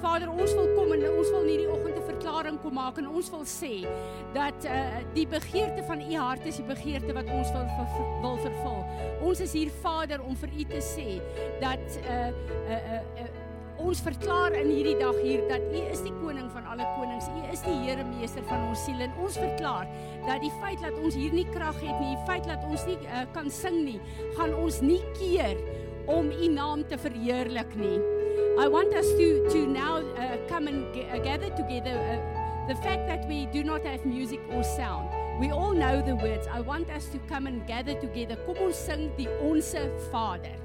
Vader, ons wil kom en ons wil hierdie oggend 'n verklaring kom maak en ons wil sê dat uh die begeerte van u hart is die begeerte wat ons wil ver, wil vervul. Ons is hier Vader om vir u te sê dat uh uh uh, uh ons verklaar in hierdie dag hier dat U is die koning van alle konings. U is die Here meester van ons siel en ons verklaar dat die feit dat ons hier nie krag het nie, die feit dat ons nie uh, kan sing nie, gaan ons nie keer om U naam te verheerlik nie. I want us to to now uh, come and uh, gather together uh, the fact that we do not have music or sound. We all know the words. I want us to come and gather together. Kom ons sing die onsse Vader.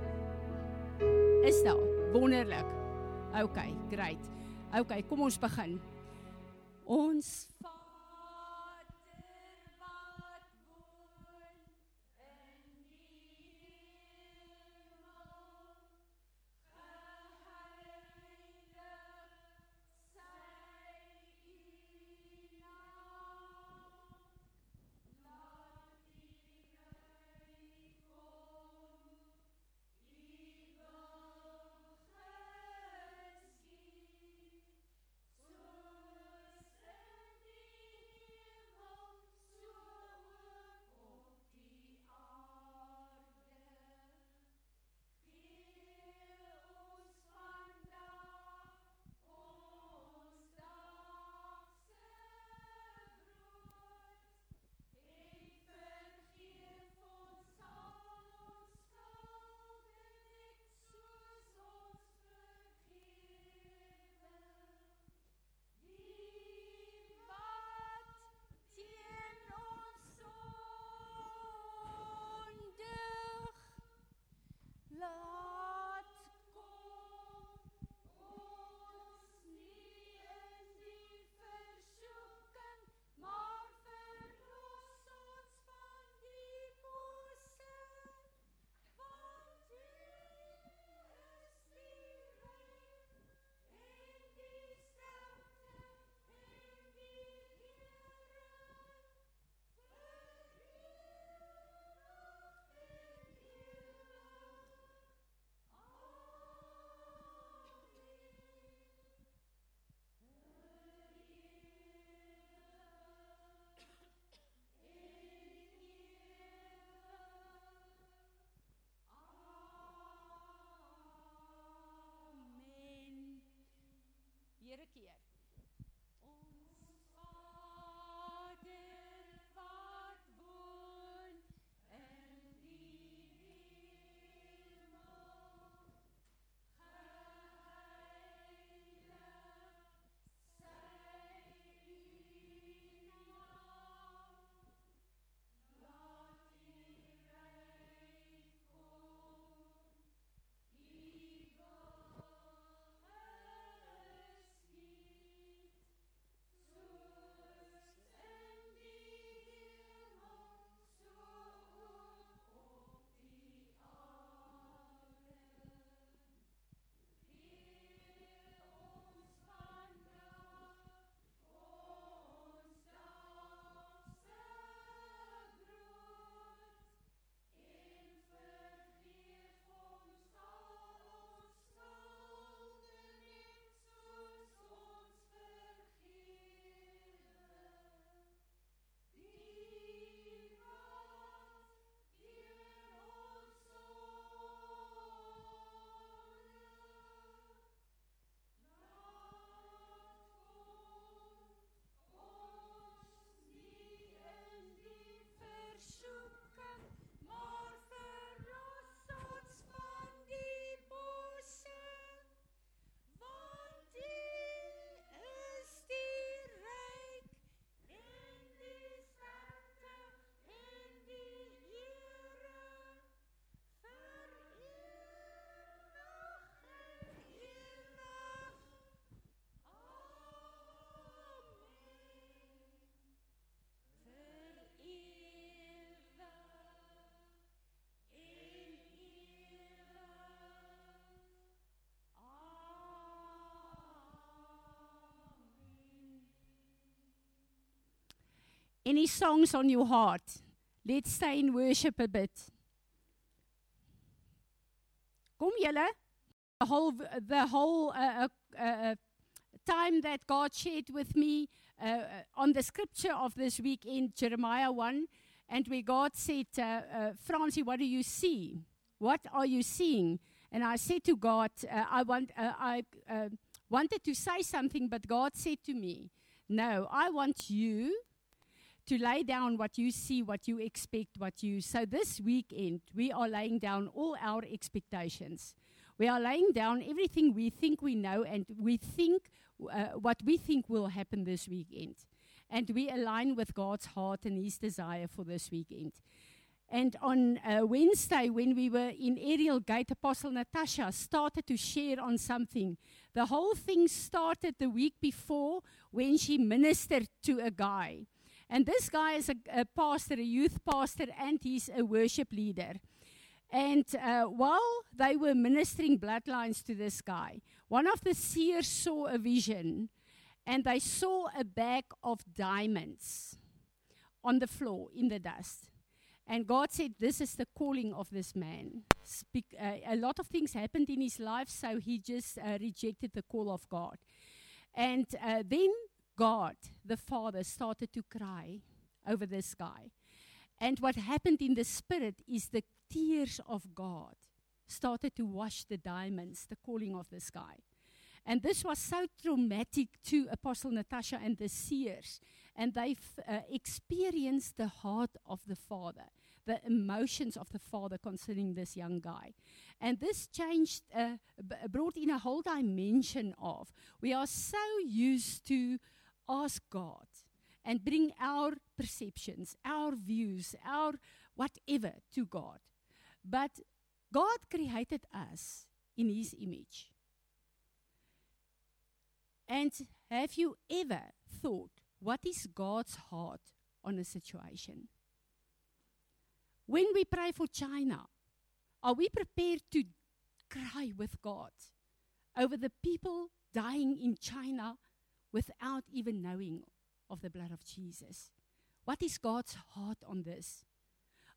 Is daar wonderlik. Okay, great. Okay, kom ons begin. Ons any songs on your heart, let's stay in worship a bit. Kom julle? The whole the whole uh, uh, uh, time that God shared with me uh, uh, on the scripture of this week in Jeremiah 1, and where God said, uh, uh, Francie, what do you see? What are you seeing? And I said to God, uh, I, want, uh, I uh, wanted to say something, but God said to me, No, I want you to lay down what you see, what you expect, what you. So this weekend, we are laying down all our expectations. We are laying down everything we think we know and we think uh, what we think will happen this weekend. And we align with God's heart and His desire for this weekend. And on uh, Wednesday, when we were in Ariel Gate, Apostle Natasha started to share on something. The whole thing started the week before when she ministered to a guy. And this guy is a, a pastor, a youth pastor, and he's a worship leader. And uh, while they were ministering bloodlines to this guy, one of the seers saw a vision and they saw a bag of diamonds on the floor in the dust. And God said, This is the calling of this man. Speak, uh, a lot of things happened in his life, so he just uh, rejected the call of God. And uh, then God, the Father, started to cry over this guy. And what happened in the spirit is the tears of God started to wash the diamonds, the calling of this guy. And this was so traumatic to Apostle Natasha and the seers. And they uh, experienced the heart of the Father, the emotions of the Father concerning this young guy. And this changed, uh, b- brought in a whole dimension of we are so used to ask God and bring our perceptions, our views, our whatever to God. But God created us in His image. And have you ever thought, what is God's heart on a situation? When we pray for China, are we prepared to cry with God over the people dying in China without even knowing of the blood of Jesus? What is God's heart on this?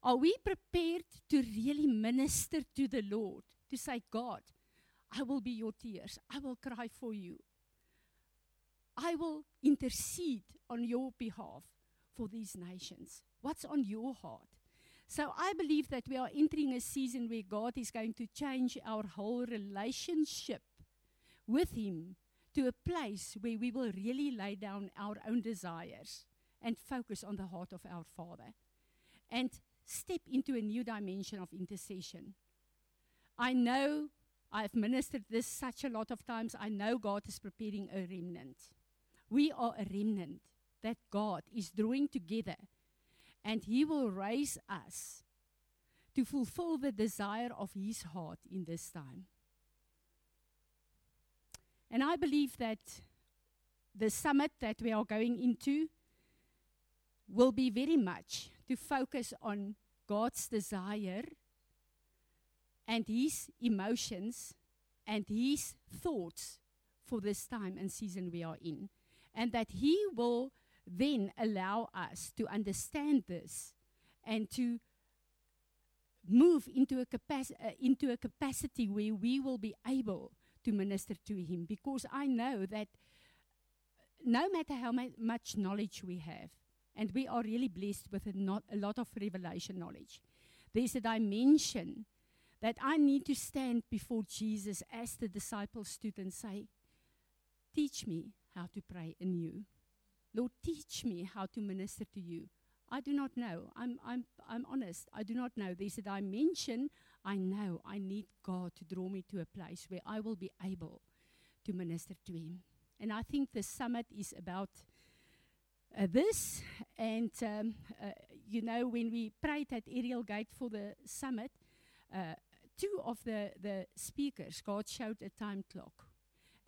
Are we prepared to really minister to the Lord? To say, God, I will be your tears. I will cry for you. I will intercede on your behalf for these nations. What's on your heart? So I believe that we are entering a season where God is going to change our whole relationship with Him to a place where we will really lay down our own desires and focus on the heart of our Father and step into a new dimension of intercession. I know I've ministered this such a lot of times. I know God is preparing a remnant. We are a remnant that God is drawing together, and He will raise us to fulfill the desire of His heart in this time. And I believe that the summit that we are going into will be very much to focus on God's desire and His emotions and His thoughts for this time and season we are in. And that He will then allow us to understand this and to move into a, capac- uh, into a capacity where we will be able to minister to Him. Because I know that no matter how much knowledge we have, and we are really blessed with a, not, a lot of revelation knowledge, there's a dimension that I need to stand before Jesus as the disciples stood and say, Teach me how to pray anew. Lord, teach me how to minister to you. I do not know. I'm, I'm, I'm honest. I do not know. There's a dimension I know I need God to draw me to a place where I will be able to minister to Him. And I think the summit is about uh, this. And, um, uh, you know, when we prayed at Ariel Gate for the summit, uh, two of the, the speakers, God showed a time clock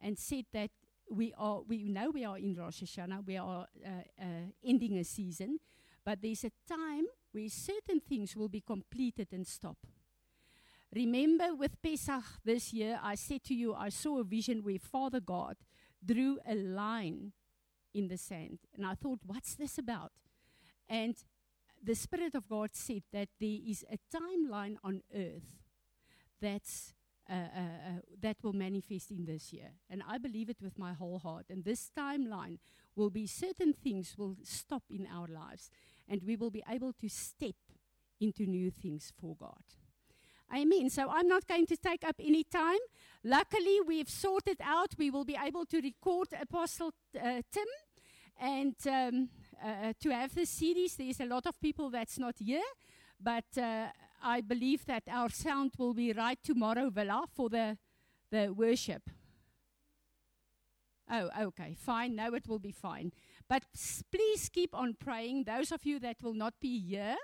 and said that we are we know we are in Rosh Hashanah, we are uh, uh, ending a season, but there's a time where certain things will be completed and stop. Remember with Pesach this year, I said to you, I saw a vision where Father God drew a line in the sand. And I thought, what's this about? And the Spirit of God said that there is a timeline on earth that's uh, uh, that will manifest in this year. And I believe it with my whole heart. And this timeline will be certain things will stop in our lives, and we will be able to step into new things for God. Amen. So I'm not going to take up any time. Luckily, we've sorted out. We will be able to record Apostle uh, Tim and um, uh, to have the series. There's a lot of people that's not here, but uh, I believe that our sound will be right tomorrow, Villa, for the, the worship. Oh, okay, fine. No, it will be fine. But please keep on praying. Those of you that will not be here,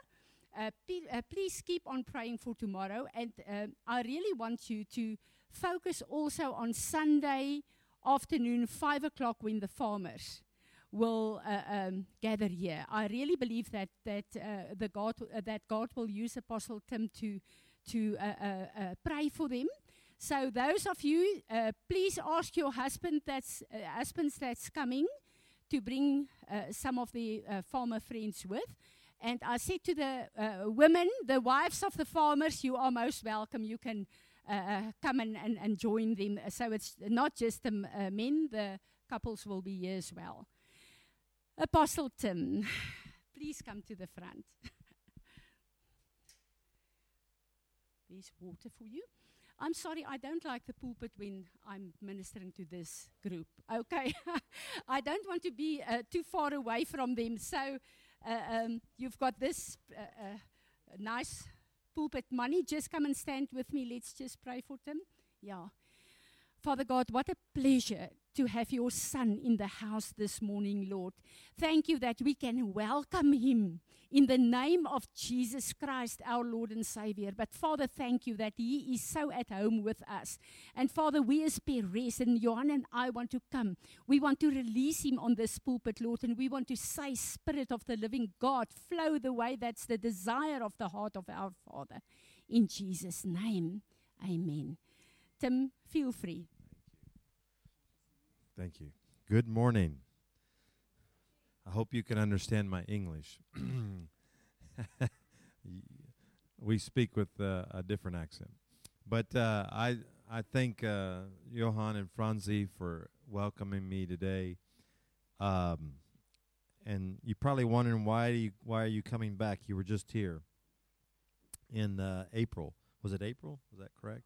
uh, uh, please keep on praying for tomorrow. And uh, I really want you to focus also on Sunday afternoon, 5 o'clock, when the farmers will uh, um, gather here. I really believe that that uh, the God uh, that God will use Apostle Tim to to pray for them. So those of you, please ask your husband that's husbands that's coming to bring some of the farmer friends with. And I said to the uh, women, the wives of the farmers, you are most welcome. You can uh, come and, and, and, join them. So it's not just the uh, men, the couples will be here as well. Apostle Tim, please come to the front. There's water for you. I'm sorry, I don't like the pulpit when I'm ministering to this group. Okay, I don't want to be uh, too far away from them. So uh, um, you've got this uh, uh, nice pulpit money. Just come and stand with me. Let's just pray for them. Yeah. Father God, what a pleasure to have your son in the house this morning, Lord. Thank you that we can welcome him in the name of Jesus Christ, our Lord and Savior. But Father, thank you that he is so at home with us. And Father, we as Perez and Johan and I want to come. We want to release him on this pulpit, Lord, and we want to say, Spirit of the living God, flow the way that's the desire of the heart of our Father. In Jesus' name, amen. Tim, feel free. Thank you. Good morning. I hope you can understand my English. we speak with uh, a different accent. But uh, I I thank uh, Johan and Franzi for welcoming me today. Um, and you're probably wondering why you, why are you coming back? You were just here in uh, April. Was it April? Was that correct?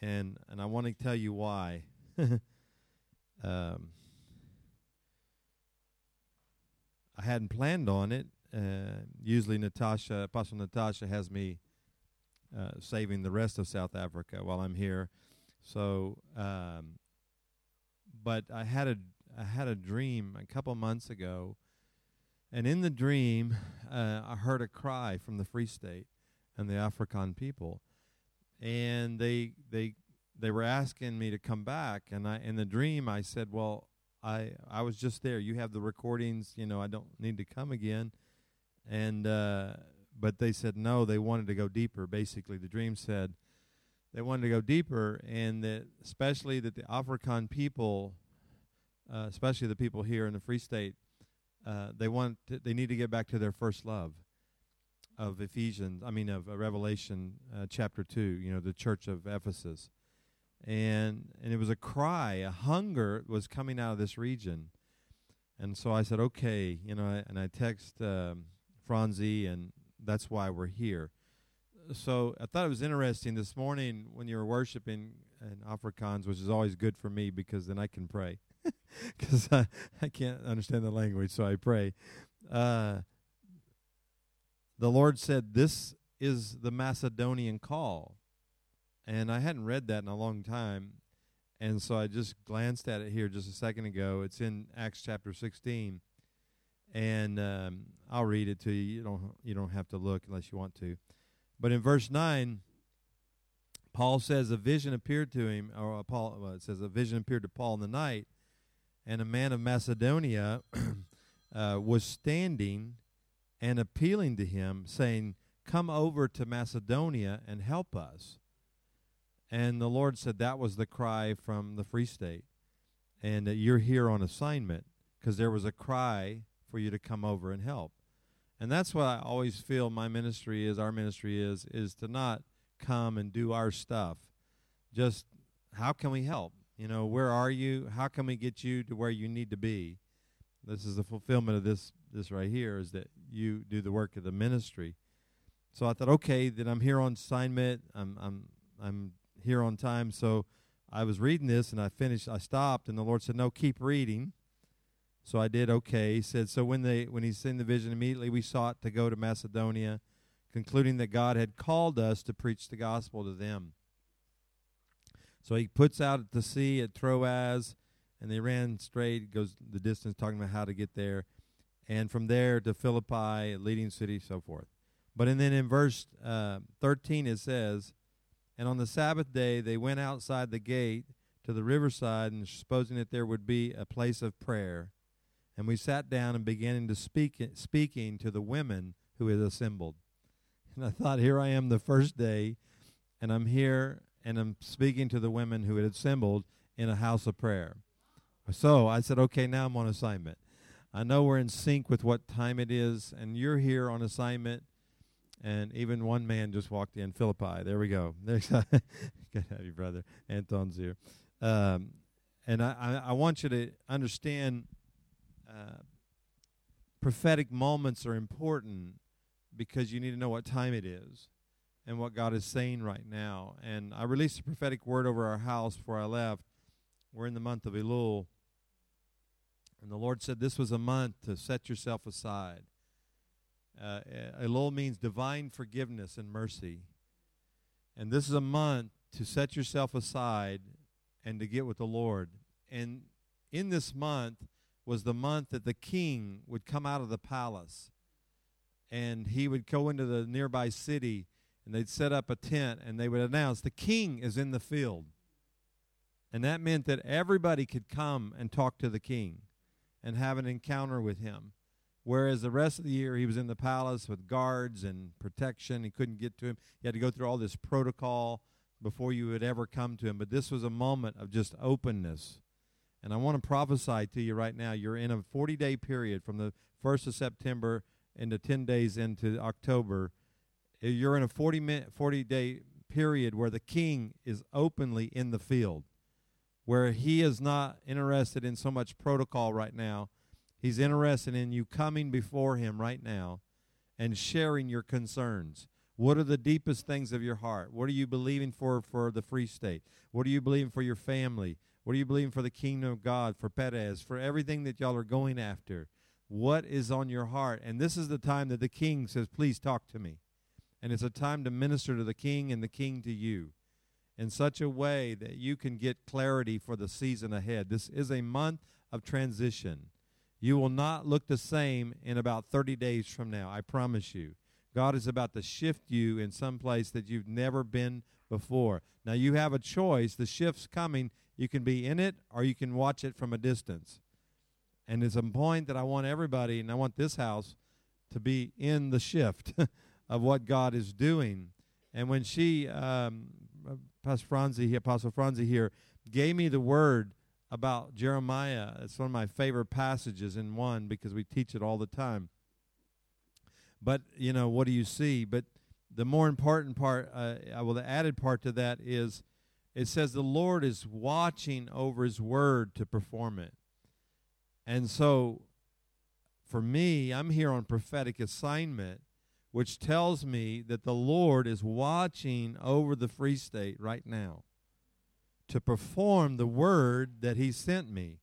And and I want to tell you why. Um, I hadn't planned on it. Uh, usually, Natasha, Apostle Natasha, has me uh, saving the rest of South Africa while I'm here. So, um, but I had a I had a dream a couple months ago, and in the dream, uh, I heard a cry from the Free State and the African people, and they they they were asking me to come back, and I in the dream I said, "Well, I I was just there. You have the recordings. You know, I don't need to come again." And uh, but they said no. They wanted to go deeper. Basically, the dream said they wanted to go deeper, and that especially that the African people, uh, especially the people here in the Free State, uh, they want to, they need to get back to their first love of Ephesians. I mean, of uh, Revelation uh, chapter two. You know, the church of Ephesus and and it was a cry, a hunger was coming out of this region. And so I said, okay, you know, and I text um, Franzi, and that's why we're here. So I thought it was interesting this morning when you were worshiping in Afrikaans, which is always good for me because then I can pray because I, I can't understand the language, so I pray. Uh, the Lord said, This is the Macedonian call and I hadn't read that in a long time, and so I just glanced at it here just a second ago. It's in Acts chapter 16, and um, I'll read it to you. You don't you don't have to look unless you want to, but in verse nine. Paul says a vision appeared to him, or Paul well, it says a vision appeared to Paul in the night, and a man of Macedonia uh, was standing and appealing to him, saying, "Come over to Macedonia and help us." And the Lord said that was the cry from the Free State, and that you're here on assignment because there was a cry for you to come over and help. And that's what I always feel my ministry is, our ministry is, is to not come and do our stuff, just how can we help? You know, where are you? How can we get you to where you need to be? This is the fulfillment of this this right here is that you do the work of the ministry. So I thought, okay, then I'm here on assignment. I'm I'm I'm here on time. So I was reading this and I finished. I stopped, and the Lord said, "No, keep reading." So I did okay. He said, "So when they when he sent the vision, immediately we sought to go to Macedonia, concluding that God had called us to preach the gospel to them." So he puts out at the sea at Troas, and they ran straight, goes the distance, talking about how to get there, and from there to Philippi, leading city, so forth. But and then in verse uh, 13 it says, and on the Sabbath day they went outside the gate to the riverside, and supposing that there would be a place of prayer. And we sat down and began to speak speaking to the women who had assembled. And I thought, here I am the first day, and I'm here and I'm speaking to the women who had assembled in a house of prayer. So I said, okay, now I'm on assignment. I know we're in sync with what time it is, and you're here on assignment and even one man just walked in Philippi. There we go. There's good to have you, brother. Anton's here, um, and I, I, I, want you to understand. Uh, prophetic moments are important because you need to know what time it is and what God is saying right now. And I released a prophetic word over our house before I left. We're in the month of Elul. And the Lord said this was a month to set yourself aside uh, Elul means divine forgiveness and mercy. And this is a month to set yourself aside and to get with the Lord. And in this month was the month that the king would come out of the palace and he would go into the nearby city and they'd set up a tent and they would announce the king is in the field. And that meant that everybody could come and talk to the king and have an encounter with him. Whereas the rest of the year he was in the palace with guards and protection. He couldn't get to him. He had to go through all this protocol before you would ever come to him. But this was a moment of just openness. And I want to prophesy to you right now. You're in a 40 day period from the 1st of September into 10 days into October. Eh, you're in a 40, minute, 40 day period where the king is openly in the field, where he is not interested in so much protocol right now He's interested in you coming before Him right now and sharing your concerns. What are the deepest things of your heart? What are you believing for for the free state? What are you believing for your family? What are you believing for the kingdom of God, for Perez, for everything that y'all are going after? What is on your heart? And this is the time that the king says, Please talk to me. And it's a time to minister to the king and the king to you in such a way that you can get clarity for the season ahead. This is a month of transition. You will not look the same in about 30 days from now. I promise you. God is about to shift you in some place that you've never been before. Now you have a choice. The shift's coming. You can be in it or you can watch it from a distance. And it's a point that I want everybody, and I want this house to be in the shift of what God is doing. And when she, um, Pastor Franzi, Apostle Franzi here, gave me the word about Jeremiah. It's one of my favorite passages in one because we teach it all the time. But, you know, what do you see? But the more important part, uh, well, the added part to that is it says the Lord is watching over his word to perform it. And so for me, I'm here on prophetic assignment, which tells me that the Lord is watching over the free state right now to perform the word that he sent me.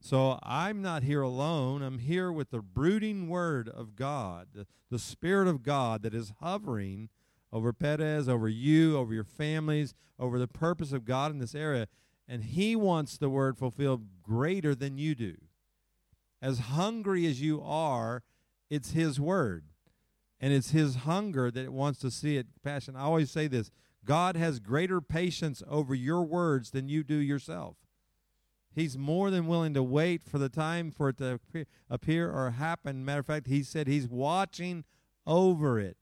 So I'm not here alone. I'm here with the brooding word of God, the, the Spirit of God that is hovering over Perez, over you, over your families, over the purpose of God in this area. And He wants the word fulfilled greater than you do. As hungry as you are, it's His word. And it's His hunger that wants to see it passion. I always say this God has greater patience over your words than you do yourself. He's more than willing to wait for the time for it to appear or happen. Matter of fact, he said he's watching over it.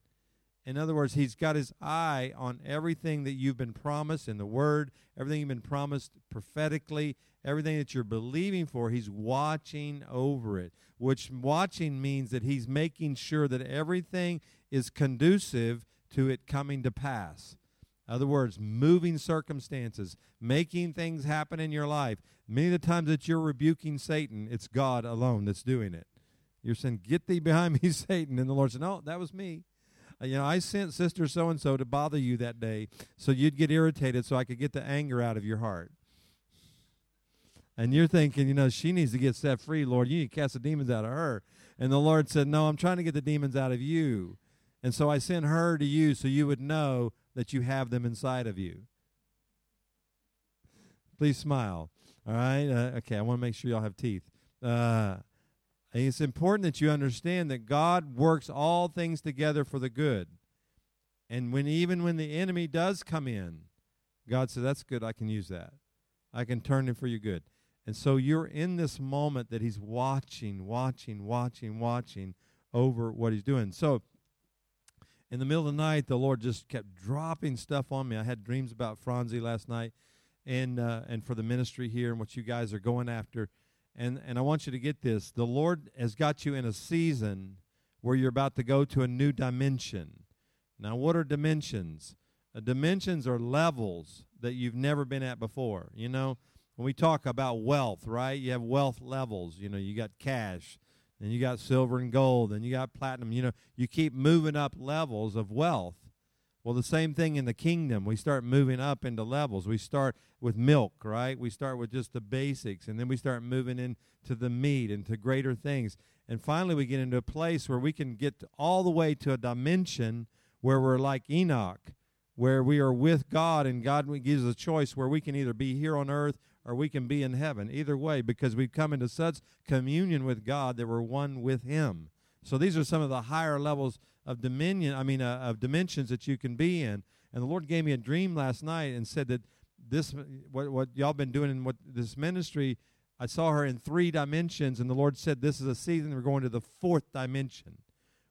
In other words, he's got his eye on everything that you've been promised in the word, everything you've been promised prophetically, everything that you're believing for. He's watching over it, which watching means that he's making sure that everything is conducive to it coming to pass. Other words, moving circumstances, making things happen in your life. Many of the times that you're rebuking Satan, it's God alone that's doing it. You're saying, Get thee behind me, Satan. And the Lord said, No, that was me. Uh, you know, I sent sister so and so to bother you that day so you'd get irritated so I could get the anger out of your heart. And you're thinking, you know, she needs to get set free, Lord. You need to cast the demons out of her. And the Lord said, No, I'm trying to get the demons out of you. And so I sent her to you so you would know that you have them inside of you. Please smile. All right? Uh, okay, I want to make sure y'all have teeth. Uh, it's important that you understand that God works all things together for the good. And when even when the enemy does come in, God says, That's good, I can use that. I can turn it for your good. And so you're in this moment that he's watching, watching, watching, watching over what he's doing. So in the middle of the night, the Lord just kept dropping stuff on me. I had dreams about Franzi last night, and uh, and for the ministry here and what you guys are going after, and and I want you to get this: the Lord has got you in a season where you're about to go to a new dimension. Now, what are dimensions? Uh, dimensions are levels that you've never been at before. You know, when we talk about wealth, right? You have wealth levels. You know, you got cash and you got silver and gold, and you got platinum. You know, you keep moving up levels of wealth. Well, the same thing in the kingdom. We start moving up into levels. We start with milk, right? We start with just the basics, and then we start moving into the meat and to greater things. And finally, we get into a place where we can get all the way to a dimension where we're like Enoch, where we are with God, and God gives us a choice where we can either be here on earth or we can be in heaven. Either way, because we've come into such communion with God that we're one with Him. So these are some of the higher levels of dominion, I mean, uh, of dimensions that you can be in. And the Lord gave me a dream last night and said that this, what, what y'all been doing in what this ministry, I saw her in three dimensions, and the Lord said this is a season we're going to the fourth dimension,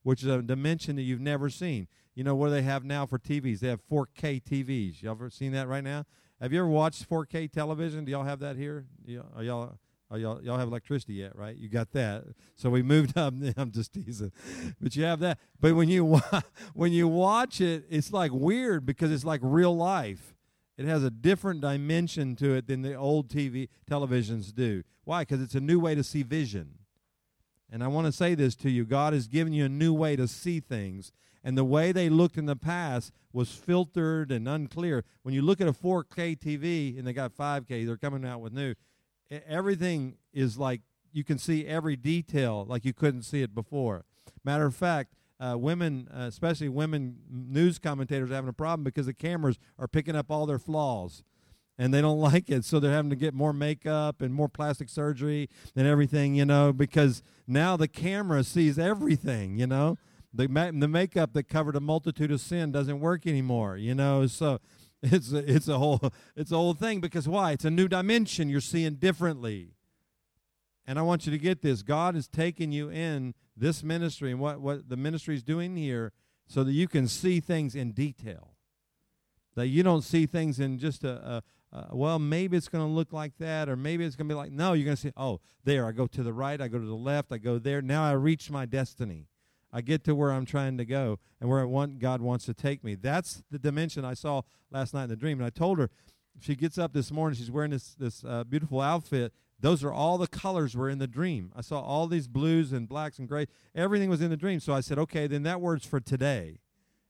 which is a dimension that you've never seen. You know what they have now for TVs? They have 4K TVs. Y'all ever seen that right now? Have you ever watched 4K television? Do y'all have that here? Are y'all are y'all y'all have electricity yet, right? You got that. So we moved up. I'm just teasing, but you have that. But when you when you watch it, it's like weird because it's like real life. It has a different dimension to it than the old TV televisions do. Why? Because it's a new way to see vision. And I want to say this to you God has given you a new way to see things and the way they looked in the past was filtered and unclear. When you look at a 4K TV and they got 5K, they're coming out with new. Everything is like you can see every detail like you couldn't see it before. Matter of fact, uh, women, uh, especially women news commentators, are having a problem because the cameras are picking up all their flaws and they don't like it. So they're having to get more makeup and more plastic surgery and everything, you know, because now the camera sees everything, you know. The, ma- the makeup that covered a multitude of sin doesn't work anymore, you know. So it's a, it's a whole it's a whole thing because why? It's a new dimension you're seeing differently. And I want you to get this. God is taking you in this ministry and what, what the ministry is doing here so that you can see things in detail. That you don't see things in just a, a, a well, maybe it's going to look like that, or maybe it's going to be like, no, you're going to see, oh, there, I go to the right, I go to the left, I go there. Now I reach my destiny. I get to where I'm trying to go and where I want God wants to take me. That's the dimension I saw last night in the dream. And I told her, she gets up this morning, she's wearing this this uh, beautiful outfit. Those are all the colors were in the dream. I saw all these blues and blacks and gray. Everything was in the dream. So I said, okay, then that word's for today,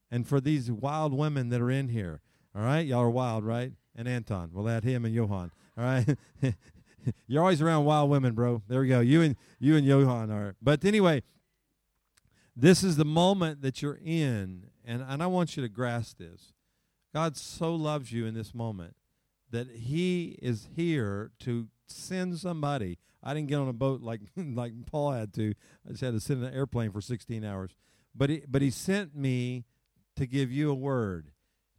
and for these wild women that are in here. All right, y'all are wild, right? And Anton, we'll add him and Johan. All right. You're always around wild women, bro. There we go. You and you and Johan are. But anyway, this is the moment that you're in, and, and I want you to grasp this. God so loves you in this moment that He is here to send somebody. I didn't get on a boat like like Paul had to. I just had to sit in an airplane for 16 hours. But he, but he sent me to give you a word.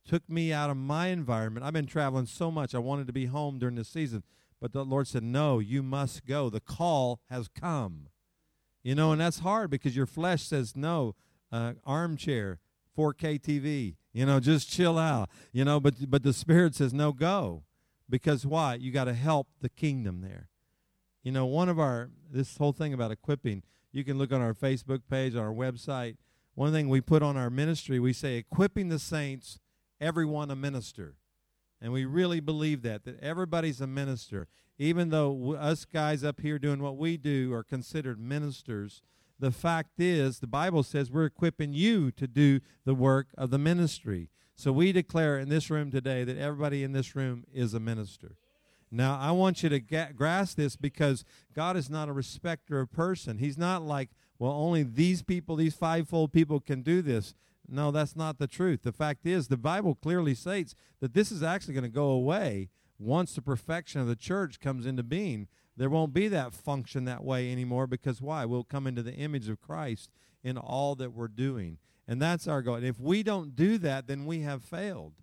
Took me out of my environment. I've been traveling so much. I wanted to be home during this season. But the Lord said, No, you must go. The call has come. You know, and that's hard because your flesh says no. Uh, armchair, 4K TV. You know, just chill out. You know, but but the spirit says no, go, because why? You got to help the kingdom there. You know, one of our this whole thing about equipping. You can look on our Facebook page, on our website. One thing we put on our ministry, we say equipping the saints everyone a minister. And we really believe that, that everybody's a minister. Even though us guys up here doing what we do are considered ministers, the fact is, the Bible says we're equipping you to do the work of the ministry. So we declare in this room today that everybody in this room is a minister. Now, I want you to grasp this because God is not a respecter of person. He's not like, well, only these people, these fivefold people can do this. No, that's not the truth. The fact is, the Bible clearly states that this is actually going to go away once the perfection of the church comes into being. There won't be that function that way anymore because why? We'll come into the image of Christ in all that we're doing. And that's our goal. And if we don't do that, then we have failed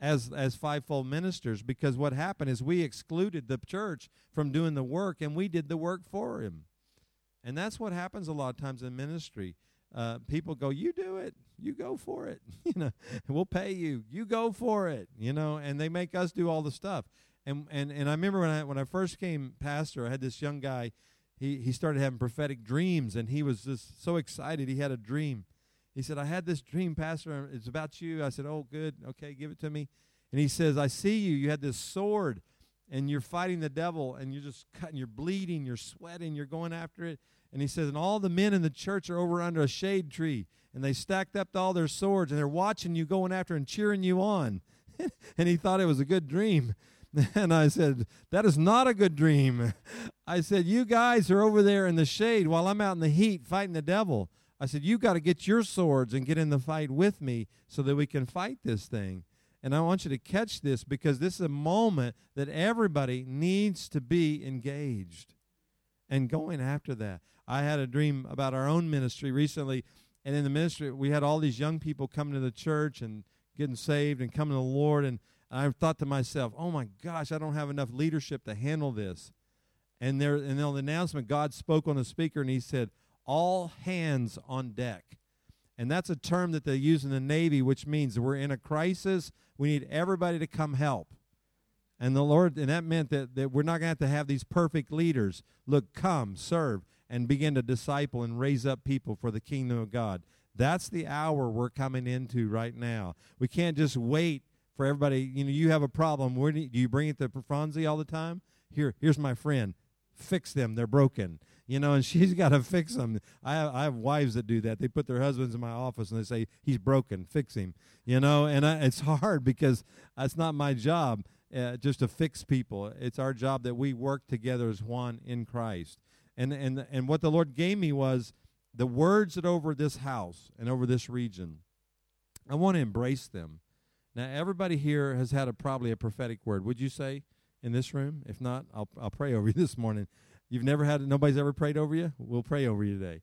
as as fivefold ministers because what happened is we excluded the church from doing the work and we did the work for him. And that's what happens a lot of times in ministry uh, people go, "You do it, you go for it. you know, we'll pay you. You go for it. You know." And they make us do all the stuff. And and and I remember when I when I first came pastor, I had this young guy. He he started having prophetic dreams, and he was just so excited. He had a dream. He said, "I had this dream, pastor. It's about you." I said, "Oh, good. Okay, give it to me." And he says, "I see you. You had this sword." And you're fighting the devil, and you're just cutting, you're bleeding, you're sweating, you're going after it and he says, and all the men in the church are over under a shade tree, and they stacked up all their swords, and they're watching you going after and cheering you on. and he thought it was a good dream. And I said, That is not a good dream. I said, You guys are over there in the shade while I'm out in the heat fighting the devil. I said, You got to get your swords and get in the fight with me so that we can fight this thing. And I want you to catch this because this is a moment that everybody needs to be engaged and going after that. I had a dream about our own ministry recently, and in the ministry, we had all these young people coming to the church and getting saved and coming to the Lord. And I thought to myself, oh my gosh, I don't have enough leadership to handle this. And there, and on the announcement, God spoke on the speaker, and He said, "All hands on deck." And that's a term that they use in the Navy, which means we're in a crisis. We need everybody to come help. And the Lord, and that meant that, that we're not going to have to have these perfect leaders. Look, come, serve and begin to disciple and raise up people for the kingdom of God. That's the hour we're coming into right now. We can't just wait for everybody. You know, you have a problem. Where do you, bring it to Franzi all the time? Here, here's my friend. Fix them. They're broken. You know, and she's got to fix them. I have, I have wives that do that. They put their husbands in my office and they say, "He's broken. Fix him." You know, and I, it's hard because that's not my job. Uh, just to fix people. It's our job that we work together as one in Christ. And, and, and what the Lord gave me was the words that over this house and over this region. I want to embrace them. Now, everybody here has had a probably a prophetic word. Would you say in this room? If not, I'll I'll pray over you this morning. You've never had nobody's ever prayed over you. We'll pray over you today.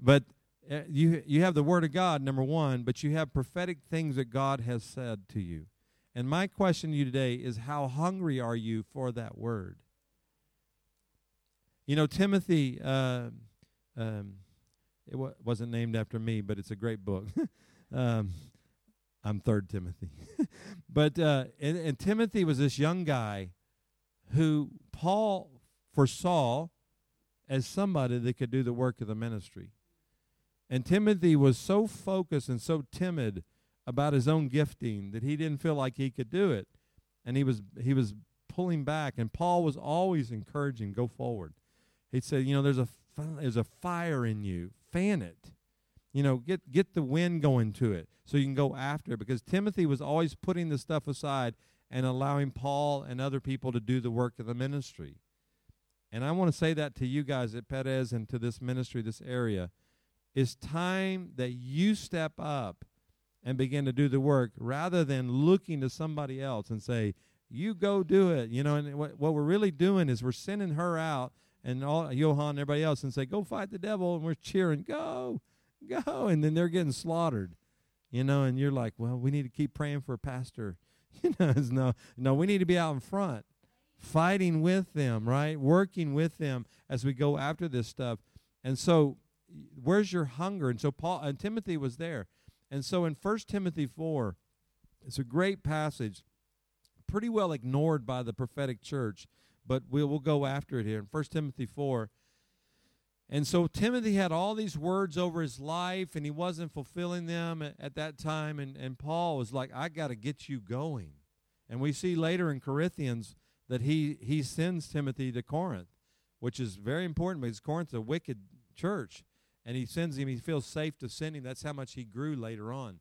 But uh, you you have the word of God number one, but you have prophetic things that God has said to you. And my question to you today is, how hungry are you for that word? You know, Timothy, uh, um, it wasn't named after me, but it's a great book. um, I'm third Timothy. but uh, and, and Timothy was this young guy who Paul foresaw as somebody that could do the work of the ministry. And Timothy was so focused and so timid about his own gifting that he didn't feel like he could do it. And he was he was pulling back and Paul was always encouraging go forward. He said, you know, there's a there's a fire in you. Fan it. You know, get get the wind going to it so you can go after it. Because Timothy was always putting the stuff aside and allowing Paul and other people to do the work of the ministry. And I want to say that to you guys at Perez and to this ministry, this area. It's time that you step up and begin to do the work rather than looking to somebody else and say, you go do it. You know, and what, what we're really doing is we're sending her out and all Johan and everybody else and say, "Go fight the devil," and we're cheering, "Go, go!" And then they're getting slaughtered, you know. And you're like, "Well, we need to keep praying for a pastor." You know, no, no, we need to be out in front, fighting with them, right? Working with them as we go after this stuff. And so, where's your hunger? And so Paul and Timothy was there. And so in First Timothy four, it's a great passage, pretty well ignored by the prophetic church but we'll, we'll go after it here in 1 Timothy 4. And so Timothy had all these words over his life, and he wasn't fulfilling them at, at that time. And, and Paul was like, I got to get you going. And we see later in Corinthians that he, he sends Timothy to Corinth, which is very important because Corinth's a wicked church. And he sends him, he feels safe to send him. That's how much he grew later on.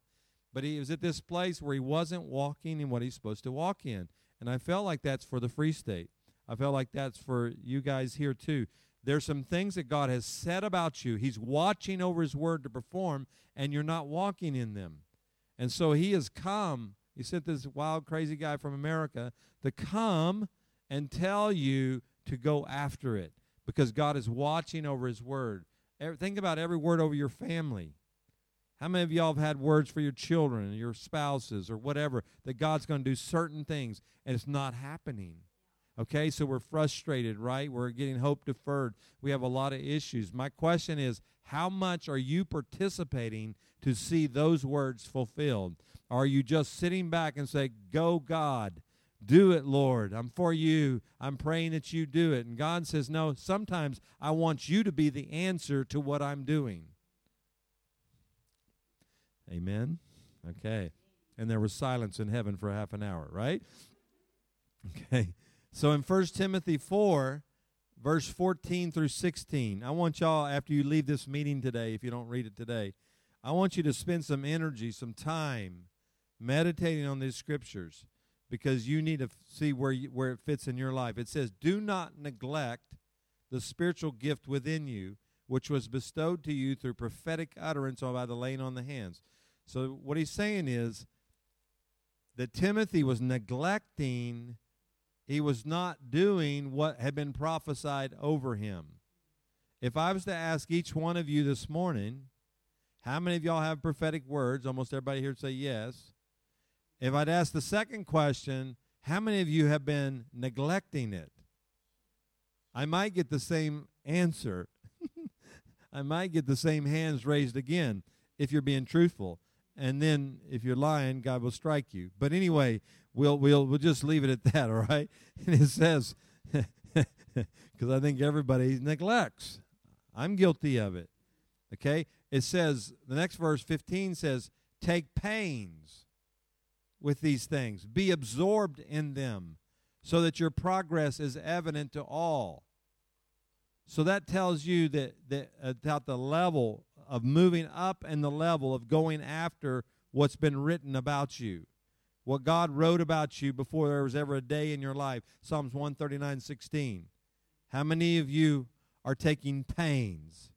But he was at this place where he wasn't walking in what he's supposed to walk in. And I felt like that's for the Free State. I felt like that's for you guys here too. There's some things that God has said about you. He's watching over his word to perform, and you're not walking in them. And so he has come. He sent this wild, crazy guy from America to come and tell you to go after it because God is watching over his word. Think about every word over your family. How many of y'all have had words for your children, your spouses, or whatever, that God's going to do certain things and it's not happening? Okay, so we're frustrated, right? We're getting hope deferred. We have a lot of issues. My question is how much are you participating to see those words fulfilled? Are you just sitting back and say, Go, God, do it, Lord. I'm for you. I'm praying that you do it. And God says, No, sometimes I want you to be the answer to what I'm doing. Amen. Okay. And there was silence in heaven for half an hour, right? Okay. So in 1 Timothy 4, verse 14 through 16, I want y'all, after you leave this meeting today, if you don't read it today, I want you to spend some energy, some time meditating on these scriptures because you need to see where, you, where it fits in your life. It says, Do not neglect the spiritual gift within you, which was bestowed to you through prophetic utterance or by the laying on the hands. So, what he's saying is that Timothy was neglecting he was not doing what had been prophesied over him. If I was to ask each one of you this morning, how many of y'all have prophetic words? Almost everybody here would say yes. If I'd ask the second question, how many of you have been neglecting it? I might get the same answer. I might get the same hands raised again if you're being truthful. And then if you're lying, God will strike you. But anyway, we'll we'll we'll just leave it at that, all right? And it says because I think everybody neglects. I'm guilty of it. Okay? It says the next verse 15 says, "Take pains with these things. Be absorbed in them, so that your progress is evident to all." So that tells you that that about the level of moving up and the level of going after what's been written about you what God wrote about you before there was ever a day in your life. Psalms 139 16. How many of you are taking pains?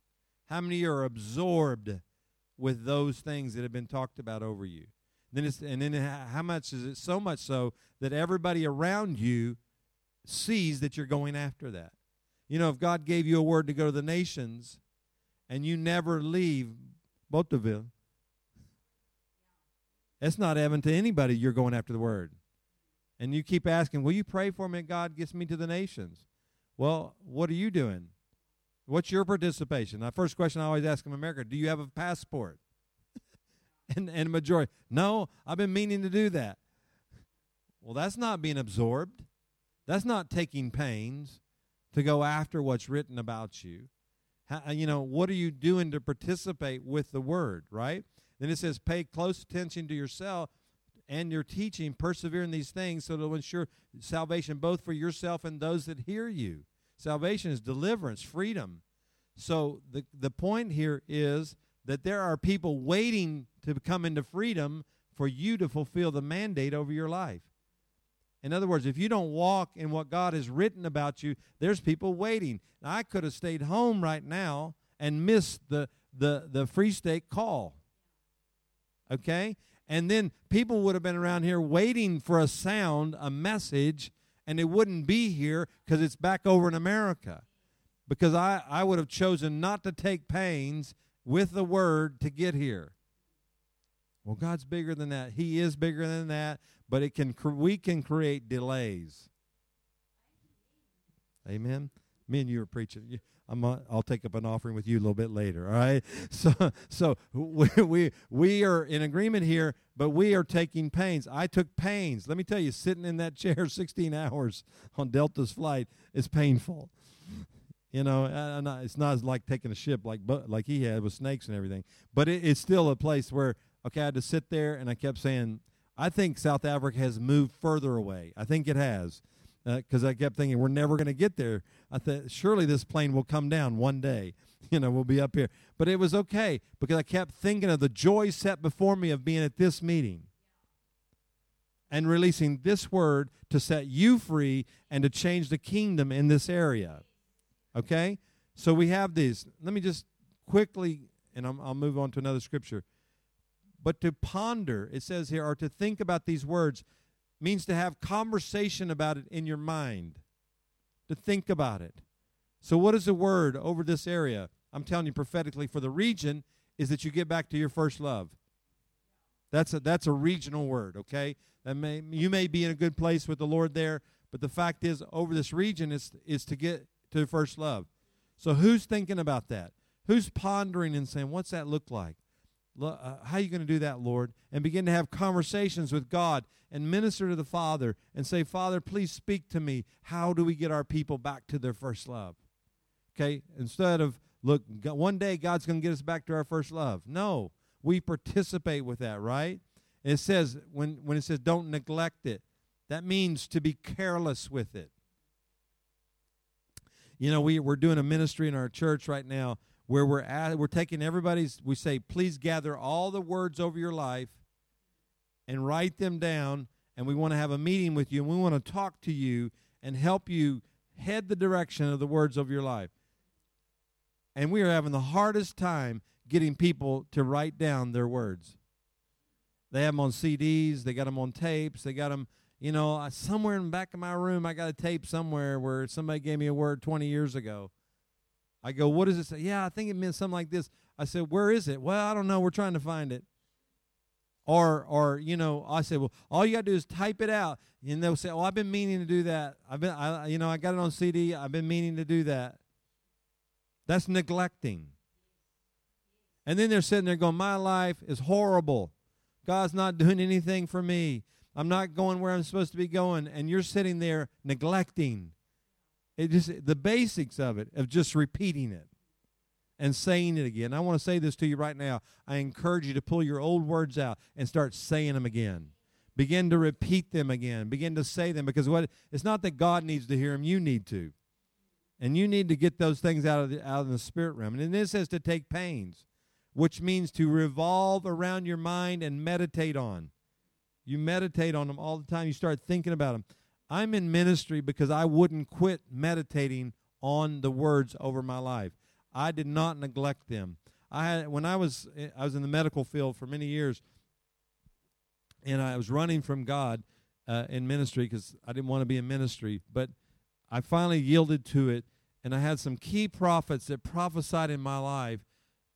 How many are absorbed with those things that have been talked about over you? Then it's, and then how much is it so much so that everybody around you sees that you're going after that? You know, if God gave you a word to go to the nations and you never leave Bothaville, it's not evident to anybody you're going after the word. And you keep asking, Will you pray for me and God gets me to the nations? Well, what are you doing? What's your participation? The first question I always ask in America Do you have a passport? and, and majority, No, I've been meaning to do that. Well, that's not being absorbed. That's not taking pains to go after what's written about you. How, you know, what are you doing to participate with the word, right? Then it says, pay close attention to yourself and your teaching, persevere in these things so to ensure salvation both for yourself and those that hear you. Salvation is deliverance, freedom. So the, the point here is that there are people waiting to come into freedom for you to fulfill the mandate over your life. In other words, if you don't walk in what God has written about you, there's people waiting. Now, I could have stayed home right now and missed the, the, the Free State call okay? And then people would have been around here waiting for a sound, a message, and it wouldn't be here because it's back over in America. Because I, I would have chosen not to take pains with the word to get here. Well, God's bigger than that. He is bigger than that, but it can we can create delays. Amen. Me and you are preaching. I'm a, I'll take up an offering with you a little bit later. All right. So so we, we we are in agreement here, but we are taking pains. I took pains. Let me tell you, sitting in that chair 16 hours on Delta's flight is painful. You know, it's not like taking a ship like like he had with snakes and everything. But it, it's still a place where okay, I had to sit there and I kept saying, I think South Africa has moved further away. I think it has because uh, I kept thinking we're never going to get there. I thought surely this plane will come down one day. You know, we'll be up here. But it was okay because I kept thinking of the joy set before me of being at this meeting and releasing this word to set you free and to change the kingdom in this area. Okay? So we have these. Let me just quickly, and i will move on to another scripture. But to ponder, it says here, or to think about these words, means to have conversation about it in your mind, to think about it. So, what is the word over this area? I'm telling you prophetically for the region is that you get back to your first love. That's a, that's a regional word, okay? That may, you may be in a good place with the Lord there, but the fact is, over this region is, is to get to first love. So, who's thinking about that? Who's pondering and saying, What's that look like? Uh, how are you going to do that, Lord? And begin to have conversations with God and minister to the Father and say, Father, please speak to me. How do we get our people back to their first love? Okay, instead of, look, one day God's going to get us back to our first love. No, we participate with that, right? It says, when, when it says don't neglect it, that means to be careless with it. You know, we, we're doing a ministry in our church right now where we're at, we're taking everybody's, we say, please gather all the words over your life and write them down. And we want to have a meeting with you and we want to talk to you and help you head the direction of the words of your life. And we are having the hardest time getting people to write down their words. They have them on CDs, they got them on tapes, they got them, you know, somewhere in the back of my room, I got a tape somewhere where somebody gave me a word 20 years ago. I go, what does it say? Yeah, I think it meant something like this. I said, where is it? Well, I don't know. We're trying to find it. Or, or you know, I said, well, all you got to do is type it out, and they'll say, oh, I've been meaning to do that. I've been, I, you know, I got it on CD. I've been meaning to do that. That's neglecting. And then they're sitting there going, My life is horrible. God's not doing anything for me. I'm not going where I'm supposed to be going. And you're sitting there neglecting. It just the basics of it, of just repeating it and saying it again. I want to say this to you right now. I encourage you to pull your old words out and start saying them again. Begin to repeat them again. Begin to say them because what it's not that God needs to hear them, you need to. And you need to get those things out of the out of the spirit realm. And then this says to take pains which means to revolve around your mind and meditate on. You meditate on them all the time. You start thinking about them. I'm in ministry because I wouldn't quit meditating on the words over my life. I did not neglect them. I had when I was I was in the medical field for many years, and I was running from God uh, in ministry because I didn't want to be in ministry. But I finally yielded to it, and I had some key prophets that prophesied in my life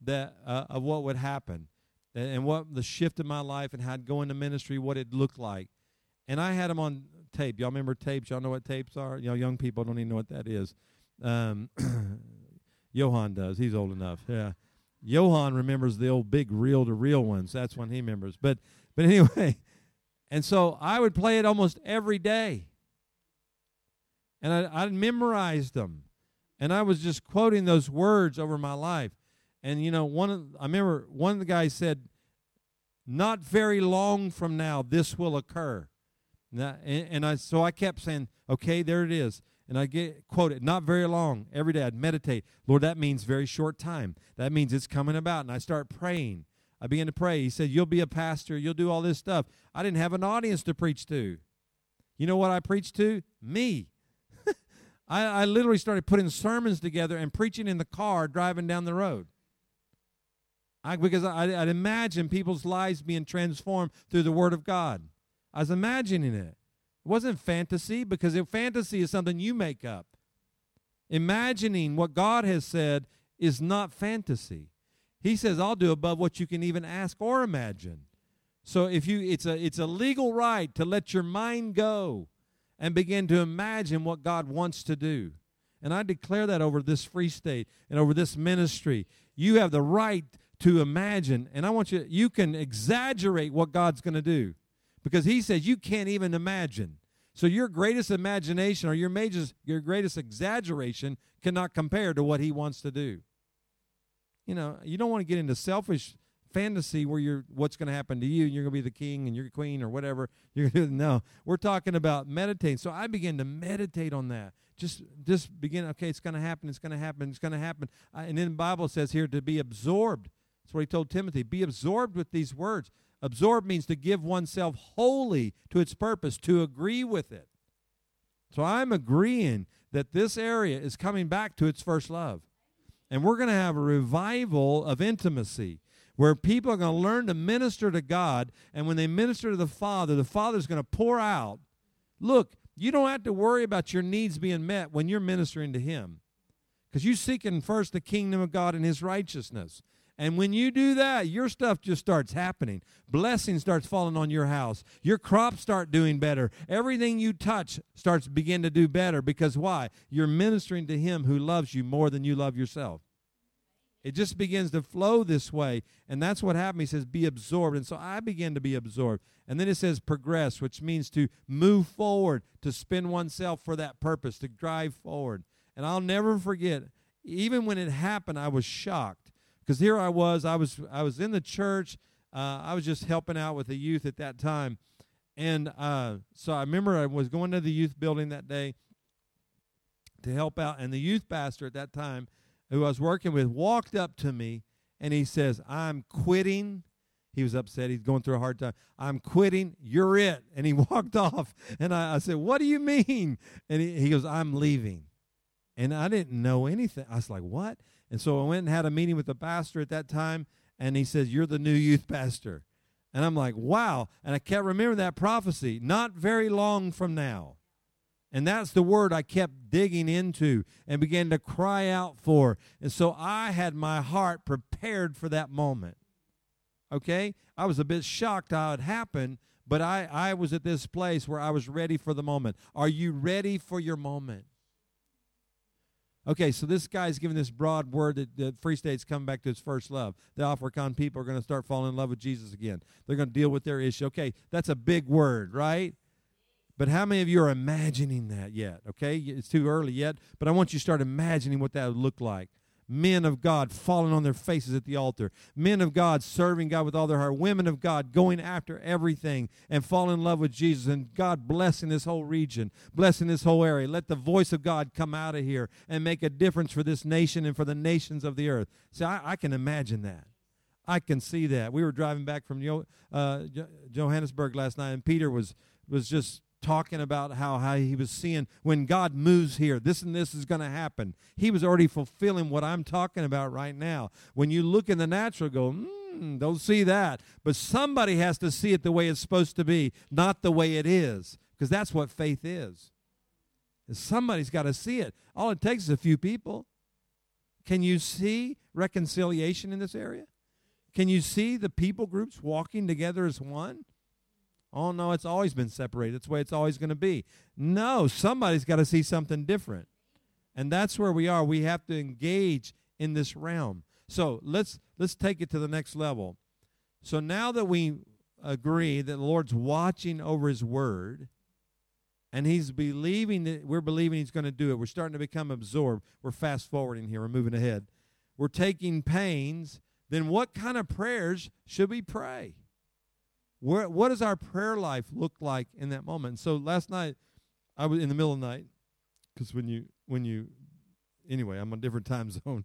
that uh, of what would happen and what the shift in my life and how I'd go into ministry, what it looked like. And I had them on tape. Y'all remember tapes? Y'all know what tapes are? Know, young people don't even know what that is. Um, Johan does. He's old enough. Yeah. Johan remembers the old big reel to reel ones. That's when he remembers. But but anyway, and so I would play it almost every day. And I, I memorized them. And I was just quoting those words over my life. And you know, one of I remember one of the guys said, "Not very long from now, this will occur." And, and I so I kept saying, "Okay, there it is." And I get quoted, not very long. Every day I'd meditate. Lord, that means very short time. That means it's coming about. And I start praying. I began to pray. He said, You'll be a pastor. You'll do all this stuff. I didn't have an audience to preach to. You know what I preached to? Me. I, I literally started putting sermons together and preaching in the car driving down the road. I, because I, I'd imagine people's lives being transformed through the Word of God. I was imagining it. It wasn't fantasy because if fantasy is something you make up. Imagining what God has said is not fantasy. He says, "I'll do above what you can even ask or imagine." So if you, it's a it's a legal right to let your mind go and begin to imagine what God wants to do. And I declare that over this free state and over this ministry. You have the right to imagine. And I want you, you can exaggerate what God's going to do because He says you can't even imagine. So your greatest imagination or your major, your greatest exaggeration cannot compare to what he wants to do. You know, you don't want to get into selfish fantasy where you're what's going to happen to you and you're going to be the king and you're queen or whatever. You're to no we're talking about meditating so i began to meditate on that. Just just begin okay it's going to happen it's going to happen it's going to happen and then the bible says here to be absorbed. That's what he told timothy be absorbed with these words absorb means to give oneself wholly to its purpose to agree with it so i'm agreeing that this area is coming back to its first love and we're going to have a revival of intimacy where people are going to learn to minister to God. And when they minister to the Father, the Father is going to pour out. Look, you don't have to worry about your needs being met when you're ministering to Him because you're seeking first the kingdom of God and His righteousness. And when you do that, your stuff just starts happening. Blessing starts falling on your house. Your crops start doing better. Everything you touch starts begin to do better because why? You're ministering to him who loves you more than you love yourself. It just begins to flow this way. And that's what happened. He says, be absorbed. And so I began to be absorbed. And then it says progress, which means to move forward, to spin oneself for that purpose, to drive forward. And I'll never forget, even when it happened, I was shocked because here I was, I was, I was in the church. Uh, I was just helping out with the youth at that time, and uh, so I remember I was going to the youth building that day to help out, and the youth pastor at that time, who I was working with, walked up to me and he says, "I'm quitting." He was upset. He's going through a hard time. I'm quitting. You're it. And he walked off. And I, I said, What do you mean? And he, he goes, I'm leaving. And I didn't know anything. I was like, What? And so I went and had a meeting with the pastor at that time, and he says, You're the new youth pastor. And I'm like, Wow. And I kept remembering that prophecy, not very long from now. And that's the word I kept digging into and began to cry out for. And so I had my heart prepared for that moment. Okay? I was a bit shocked how it happened, but I, I was at this place where I was ready for the moment. Are you ready for your moment? Okay, so this guy's giving this broad word that, that Free State's coming back to its first love. The African people are going to start falling in love with Jesus again. They're going to deal with their issue. Okay, that's a big word, right? But how many of you are imagining that yet? Okay, it's too early yet, but I want you to start imagining what that would look like men of God falling on their faces at the altar, men of God serving God with all their heart, women of God going after everything and falling in love with Jesus, and God blessing this whole region, blessing this whole area. Let the voice of God come out of here and make a difference for this nation and for the nations of the earth. See, I, I can imagine that. I can see that. We were driving back from uh, Johannesburg last night, and Peter was was just talking about how, how he was seeing when God moves here, this and this is going to happen. He was already fulfilling what I'm talking about right now. When you look in the natural, go, mm, don't see that. But somebody has to see it the way it's supposed to be, not the way it is, because that's what faith is. Somebody's got to see it. All it takes is a few people. Can you see reconciliation in this area? Can you see the people groups walking together as one? Oh, no, it's always been separated. That's the way it's always going to be. No, somebody's got to see something different. And that's where we are. We have to engage in this realm. So let's let's take it to the next level. So now that we agree that the Lord's watching over his word and he's believing that we're believing he's going to do it. We're starting to become absorbed. We're fast forwarding here. We're moving ahead. We're taking pains. Then what kind of prayers should we pray? Where, what does our prayer life look like in that moment? So last night, I was in the middle of the night, because when you when you anyway, I'm on a different time zone.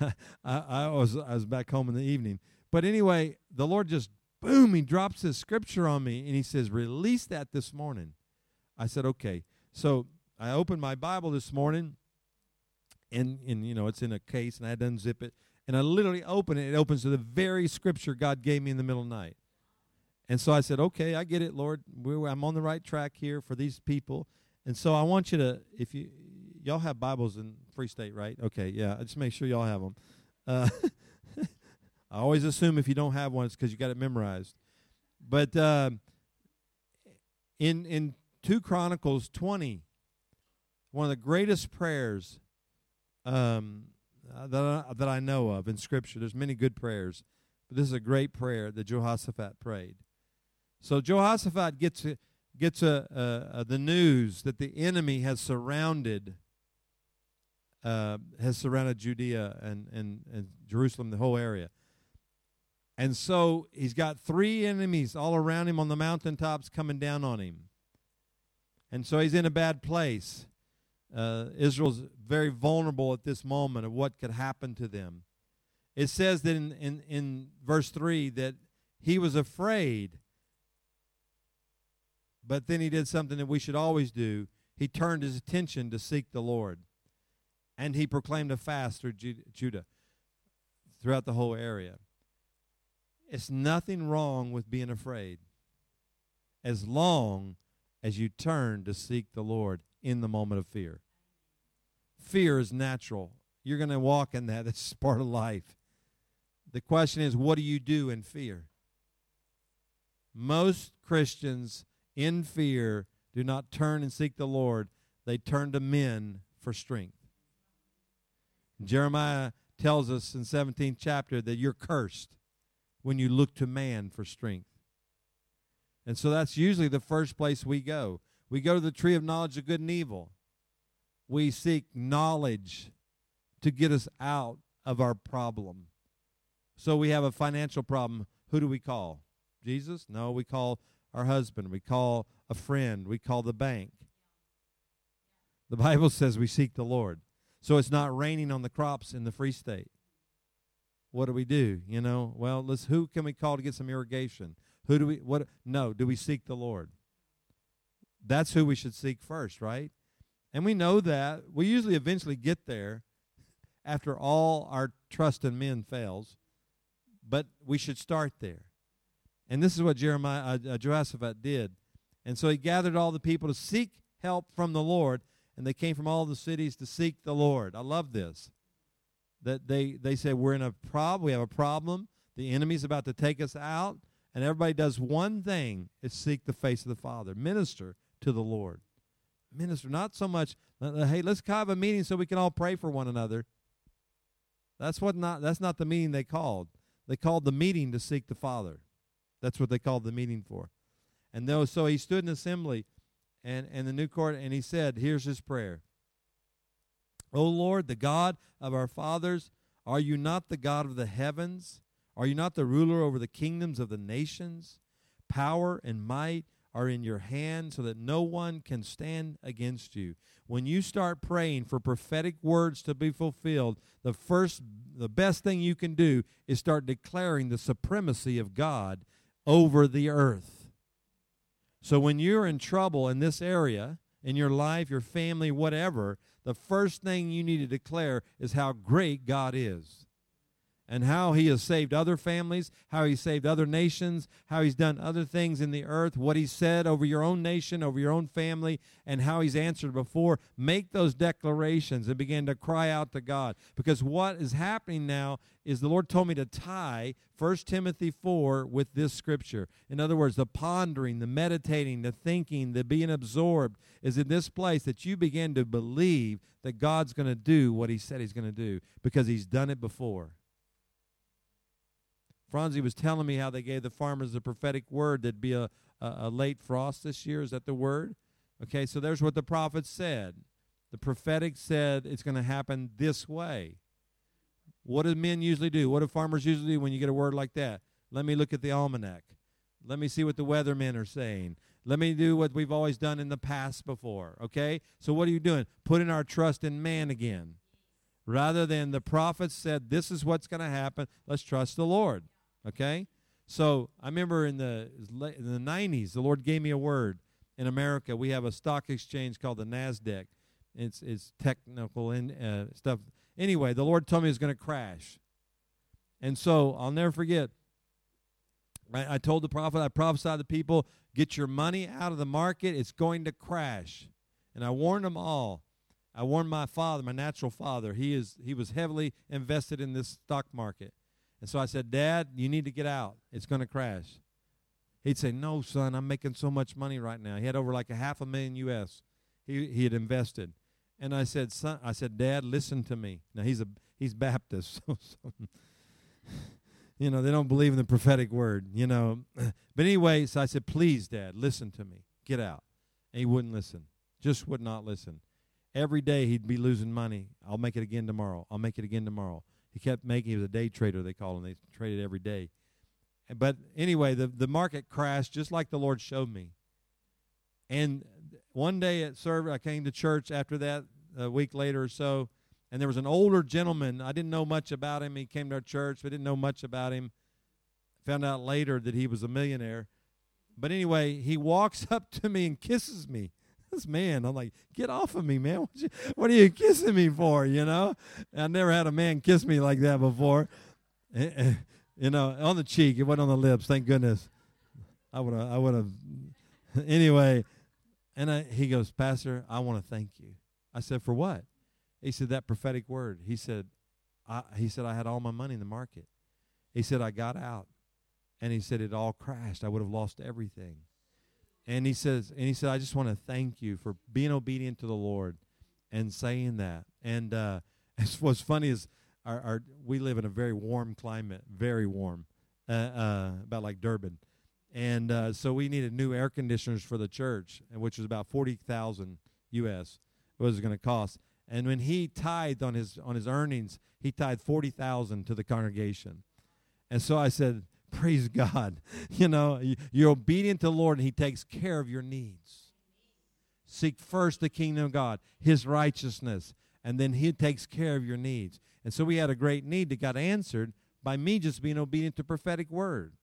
I, I was I was back home in the evening, but anyway, the Lord just boom, He drops His scripture on me, and He says, "Release that this morning." I said, "Okay." So I opened my Bible this morning, and and you know it's in a case, and I had to unzip it, and I literally open it. It opens to the very scripture God gave me in the middle of the night. And so I said, okay, I get it, Lord. We're, I'm on the right track here for these people. And so I want you to, if you, y'all have Bibles in Free State, right? Okay, yeah. Just make sure y'all have them. Uh, I always assume if you don't have one, it's because you got it memorized. But uh, in in two Chronicles twenty, one of the greatest prayers um, uh, that I, that I know of in Scripture. There's many good prayers, but this is a great prayer that Jehoshaphat prayed. So Jehoshaphat gets gets a, a, a, the news that the enemy has surrounded uh, has surrounded Judea and, and, and Jerusalem, the whole area. And so he's got three enemies all around him on the mountaintops coming down on him. And so he's in a bad place. Uh, Israel's very vulnerable at this moment of what could happen to them. It says that in, in, in verse 3 that he was afraid, but then he did something that we should always do. He turned his attention to seek the Lord. And he proclaimed a fast through Judah, throughout the whole area. It's nothing wrong with being afraid as long as you turn to seek the Lord in the moment of fear. Fear is natural. You're going to walk in that. It's part of life. The question is, what do you do in fear? Most Christians in fear do not turn and seek the Lord, they turn to men for strength. Jeremiah tells us in 17th chapter that you're cursed when you look to man for strength. And so that's usually the first place we go. We go to the tree of knowledge of good and evil. We seek knowledge to get us out of our problem. So we have a financial problem. Who do we call? Jesus? No, we call our husband. We call a friend. We call the bank. The Bible says we seek the Lord. So it's not raining on the crops in the Free State what do we do? You know, well, let's who can we call to get some irrigation? Who do we what no, do we seek the Lord? That's who we should seek first, right? And we know that. We usually eventually get there after all our trust in men fails. But we should start there. And this is what Jeremiah uh, uh, Jehoshaphat did. And so he gathered all the people to seek help from the Lord, and they came from all the cities to seek the Lord. I love this that they, they said, we're in a problem, we have a problem, the enemy's about to take us out, and everybody does one thing is seek the face of the Father, minister to the Lord. Minister, not so much, uh, hey, let's have a meeting so we can all pray for one another. That's what not that's not the meeting they called. They called the meeting to seek the Father. That's what they called the meeting for. And though so he stood in assembly and, and the new court and he said, Here's his prayer. O Lord, the God of our fathers, are you not the God of the heavens? Are you not the ruler over the kingdoms of the nations? Power and might are in your hand so that no one can stand against you. When you start praying for prophetic words to be fulfilled, the first the best thing you can do is start declaring the supremacy of God over the earth. So when you're in trouble in this area, in your life, your family, whatever, the first thing you need to declare is how great God is and how he has saved other families, how he saved other nations, how he's done other things in the earth, what he said over your own nation, over your own family, and how he's answered before. Make those declarations and begin to cry out to God. Because what is happening now is the Lord told me to tie 1 Timothy 4 with this scripture. In other words, the pondering, the meditating, the thinking, the being absorbed is in this place that you begin to believe that God's going to do what he said he's going to do because he's done it before. Franzi was telling me how they gave the farmers the prophetic word that'd be a, a, a late frost this year. Is that the word? Okay, so there's what the prophet said. The prophetic said it's going to happen this way. What do men usually do? What do farmers usually do when you get a word like that? Let me look at the almanac. Let me see what the weathermen are saying. Let me do what we've always done in the past before. Okay? So what are you doing? Putting our trust in man again. Rather than the prophet said, this is what's going to happen, let's trust the Lord. Okay? So I remember in the in the 90s, the Lord gave me a word. In America, we have a stock exchange called the Nasdaq. It's it's technical and uh, stuff. Anyway, the Lord told me it was going to crash, and so I'll never forget. I, I told the prophet, I prophesied to the people, get your money out of the market. It's going to crash, and I warned them all. I warned my father, my natural father. He is he was heavily invested in this stock market. And so I said, Dad, you need to get out. It's going to crash. He'd say, No, son, I'm making so much money right now. He had over like a half a million US. He he had invested. And I said, son, I said, Dad, listen to me. Now he's a he's Baptist, so, so you know, they don't believe in the prophetic word, you know. But anyway, so I said, please, Dad, listen to me. Get out. And he wouldn't listen. Just would not listen. Every day he'd be losing money. I'll make it again tomorrow. I'll make it again tomorrow. He kept making. He was a day trader. They call him. They traded every day. But anyway, the the market crashed just like the Lord showed me. And one day at service, I came to church after that a week later or so, and there was an older gentleman. I didn't know much about him. He came to our church. We didn't know much about him. Found out later that he was a millionaire. But anyway, he walks up to me and kisses me. This man, I'm like, get off of me, man. What, you, what are you kissing me for? You know, I never had a man kiss me like that before. Eh, eh, you know, on the cheek. It wasn't on the lips. Thank goodness. I would have. I would have. Anyway, and I, he goes, Pastor, I want to thank you. I said, for what? He said that prophetic word. He said, I, he said I had all my money in the market. He said I got out, and he said it all crashed. I would have lost everything. And he says, and he said, I just want to thank you for being obedient to the Lord and saying that. And uh, what's funny is our, our we live in a very warm climate, very warm, uh, uh, about like Durban, and uh, so we needed new air conditioners for the church, which was about forty thousand U.S. was going to cost. And when he tithed on his on his earnings, he tithed forty thousand to the congregation. And so I said, "Praise God! You know, you're obedient to the Lord, and He takes care of your needs. Seek first the kingdom of God, His righteousness, and then He takes care of your needs." And so we had a great need that got answered by me just being obedient to prophetic word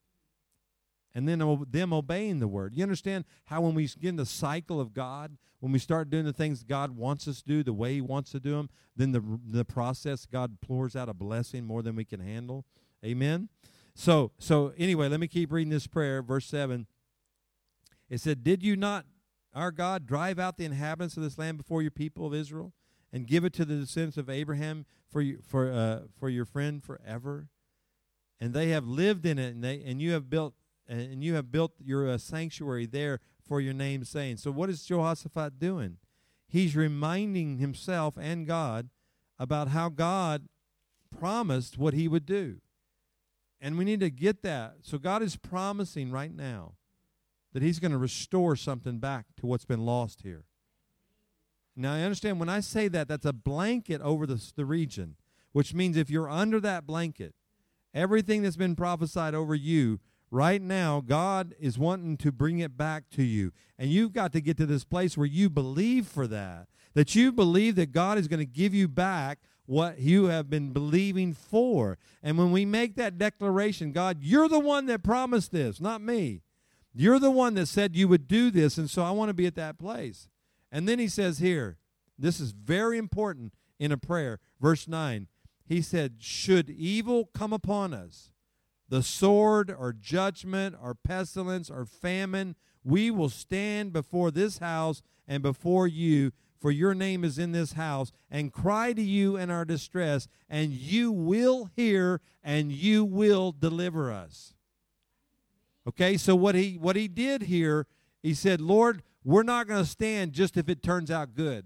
and then them obeying the word. You understand how when we get in the cycle of God, when we start doing the things God wants us to do the way He wants to do them, then the the process God pours out a blessing more than we can handle. Amen. So so anyway, let me keep reading this prayer, verse seven. It said, "Did you not, our God, drive out the inhabitants of this land before your people of Israel, and give it to the descendants of Abraham for you, for uh, for your friend forever?" And they have lived in it, and they and you have built and you have built your uh, sanctuary there for your name's sake. So what is Jehoshaphat doing? He's reminding himself and God about how God promised what he would do. And we need to get that. So God is promising right now that he's going to restore something back to what's been lost here. Now, I understand when I say that, that's a blanket over the, the region, which means if you're under that blanket, everything that's been prophesied over you right now, God is wanting to bring it back to you. And you've got to get to this place where you believe for that, that you believe that God is going to give you back what you have been believing for. And when we make that declaration, God, you're the one that promised this, not me. You're the one that said you would do this, and so I want to be at that place. And then he says here, this is very important in a prayer. Verse 9, he said, Should evil come upon us, the sword or judgment or pestilence or famine, we will stand before this house and before you, for your name is in this house, and cry to you in our distress, and you will hear and you will deliver us. Okay, so what he what he did here, he said, Lord, we're not going to stand just if it turns out good.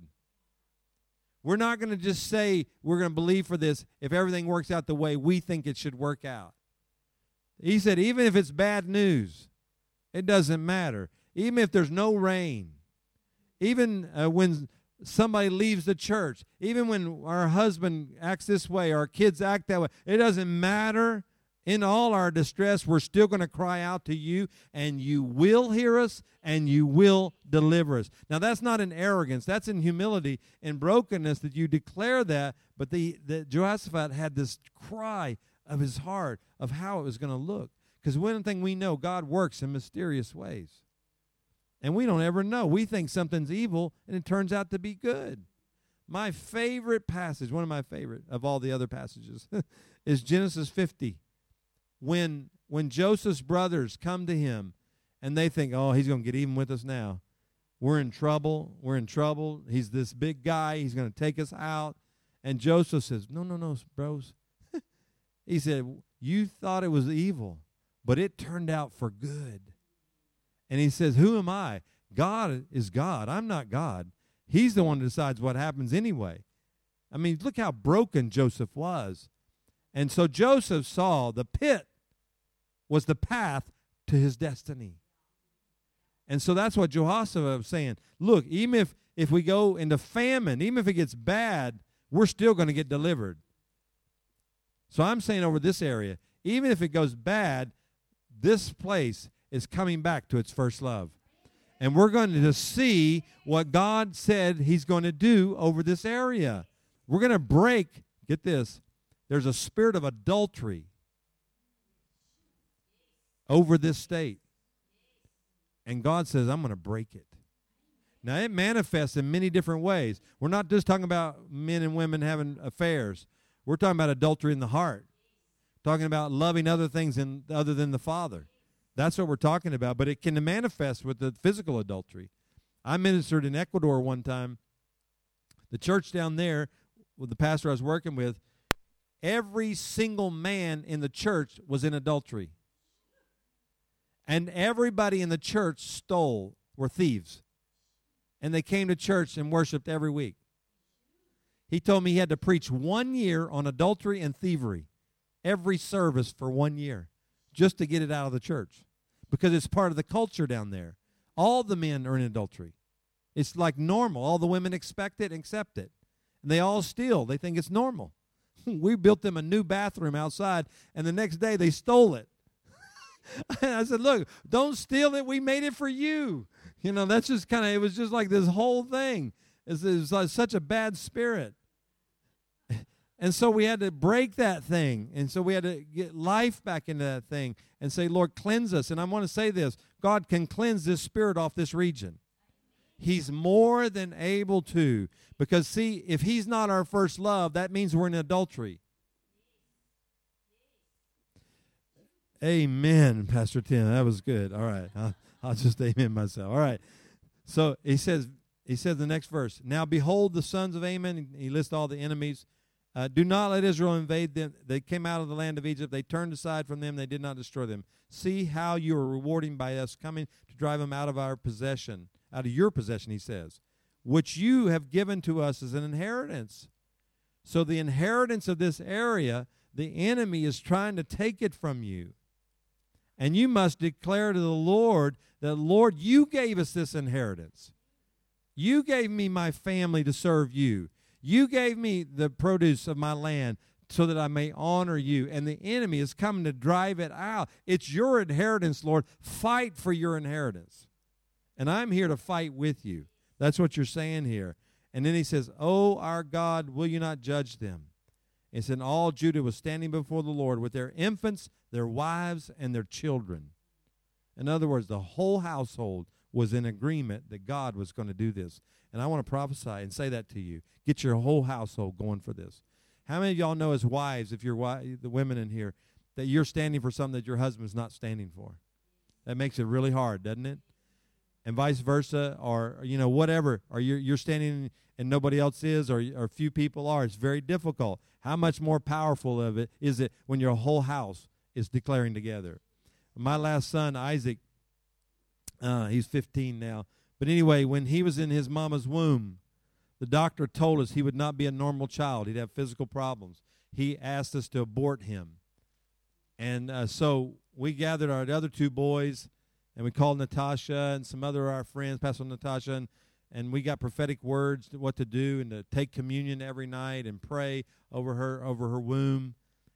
We're not going to just say we're going to believe for this if everything works out the way we think it should work out. He said, even if it's bad news, it doesn't matter. Even if there's no rain, even uh, when somebody leaves the church, even when our husband acts this way, our kids act that way, it doesn't matter. In all our distress, we're still going to cry out to you, and you will hear us, and you will deliver us. Now, that's not in arrogance, that's in humility and brokenness that you declare that. But the, the Jehoshaphat had this cry of his heart of how it was going to look. Because one thing we know, God works in mysterious ways. And we don't ever know. We think something's evil, and it turns out to be good. My favorite passage, one of my favorite of all the other passages, is Genesis 50. When, when Joseph's brothers come to him and they think, oh, he's going to get even with us now. We're in trouble. We're in trouble. He's this big guy. He's going to take us out. And Joseph says, no, no, no, bros. He said, You thought it was evil, but it turned out for good. And he says, Who am I? God is God. I'm not God. He's the one who decides what happens anyway. I mean, look how broken Joseph was. And so Joseph saw the pit was the path to his destiny. And so that's what Jehoshaphat was saying. Look, even if, if we go into famine, even if it gets bad, we're still going to get delivered. So I'm saying over this area, even if it goes bad, this place is coming back to its first love. And we're going to see what God said He's going to do over this area. We're going to break, get this, there's a spirit of adultery over this state. And God says, I'm going to break it. Now, it manifests in many different ways. We're not just talking about men and women having affairs, we're talking about adultery in the heart, talking about loving other things in, other than the Father. That's what we're talking about. But it can manifest with the physical adultery. I ministered in Ecuador one time. The church down there, with the pastor I was working with, every single man in the church was in adultery. And everybody in the church stole, were thieves. And they came to church and worshiped every week. He told me he had to preach one year on adultery and thievery, every service for one year, just to get it out of the church because it's part of the culture down there. All the men are in adultery. It's like normal. All the women expect it and accept it. And they all steal. They think it's normal. we built them a new bathroom outside, and the next day they stole it. I said, Look, don't steal it. We made it for you. You know, that's just kind of, it was just like this whole thing. It's, it's like such a bad spirit. And so we had to break that thing. And so we had to get life back into that thing and say, Lord, cleanse us. And I want to say this God can cleanse this spirit off this region. He's more than able to. Because, see, if He's not our first love, that means we're in adultery. Amen, Pastor Tim. That was good. All right. I'll, I'll just amen myself. All right. So he says, he says the next verse. Now behold the sons of Ammon. He lists all the enemies. Uh, do not let Israel invade them. They came out of the land of Egypt. They turned aside from them. They did not destroy them. See how you are rewarding by us coming to drive them out of our possession, out of your possession, he says, which you have given to us as an inheritance. So the inheritance of this area, the enemy is trying to take it from you. And you must declare to the Lord that, Lord, you gave us this inheritance. You gave me my family to serve you. You gave me the produce of my land so that I may honor you. And the enemy is coming to drive it out. It's your inheritance, Lord. Fight for your inheritance. And I'm here to fight with you. That's what you're saying here. And then he says, Oh, our God, will you not judge them? It said, All Judah was standing before the Lord with their infants, their wives, and their children. In other words, the whole household was in agreement that God was going to do this. And I want to prophesy and say that to you. Get your whole household going for this. How many of y'all know as wives, if you're the women in here, that you're standing for something that your husband's not standing for? That makes it really hard, doesn't it? And vice versa, or you know, whatever. Or you're you're standing and nobody else is, or or few people are. It's very difficult. How much more powerful of it is it when your whole house is declaring together? My last son, Isaac, uh, he's 15 now. But anyway, when he was in his mama's womb, the doctor told us he would not be a normal child. He'd have physical problems. He asked us to abort him. And uh, so we gathered our other two boys, and we called Natasha and some other of our friends, Pastor Natasha, and, and we got prophetic words what to do and to take communion every night and pray over her over her womb.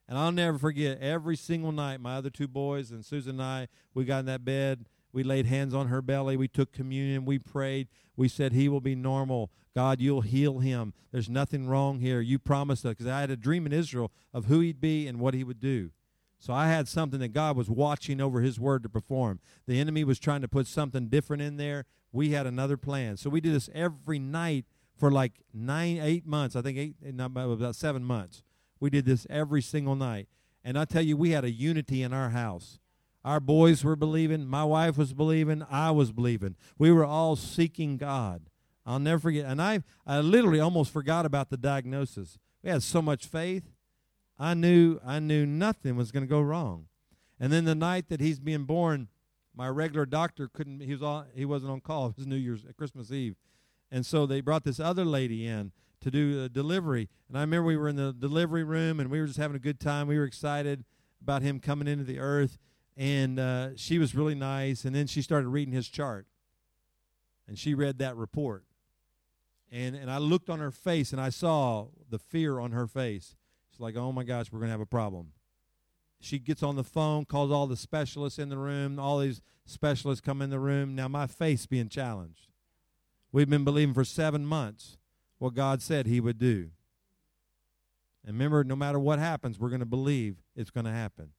And I'll never forget every single night, my other two boys and Susan and I, we got in that bed we laid hands on her belly. We took communion. We prayed. We said, He will be normal. God, you'll heal him. There's nothing wrong here. You promised us. Because I had a dream in Israel of who he'd be and what he would do. So I had something that God was watching over his word to perform. The enemy was trying to put something different in there. We had another plan. So we did this every night for like nine, eight months. I think eight, about seven months. We did this every single night. And I tell you, we had a unity in our house. Our boys were believing. My wife was believing. I was believing. We were all seeking God. I'll never forget. And I, I literally almost forgot about the diagnosis. We had so much faith. I knew, I knew nothing was going to go wrong. And then the night that he's being born, my regular doctor couldn't. He was on, he wasn't on call. It was New Year's, uh, Christmas Eve, and so they brought this other lady in to do a delivery. And I remember we were in the delivery room and we were just having a good time. We were excited about him coming into the earth and uh, she was really nice. And then she started reading his chart. And she read that report. And, and I looked on her face and I saw the fear on her face. She's like, oh my gosh, we're going to have a problem. She gets on the phone, calls all the specialists in the room. All these specialists come in the room. Now, my face being challenged. We've been believing for seven months what God said He would do. And remember, no matter what happens, we're going to believe it's going to happen.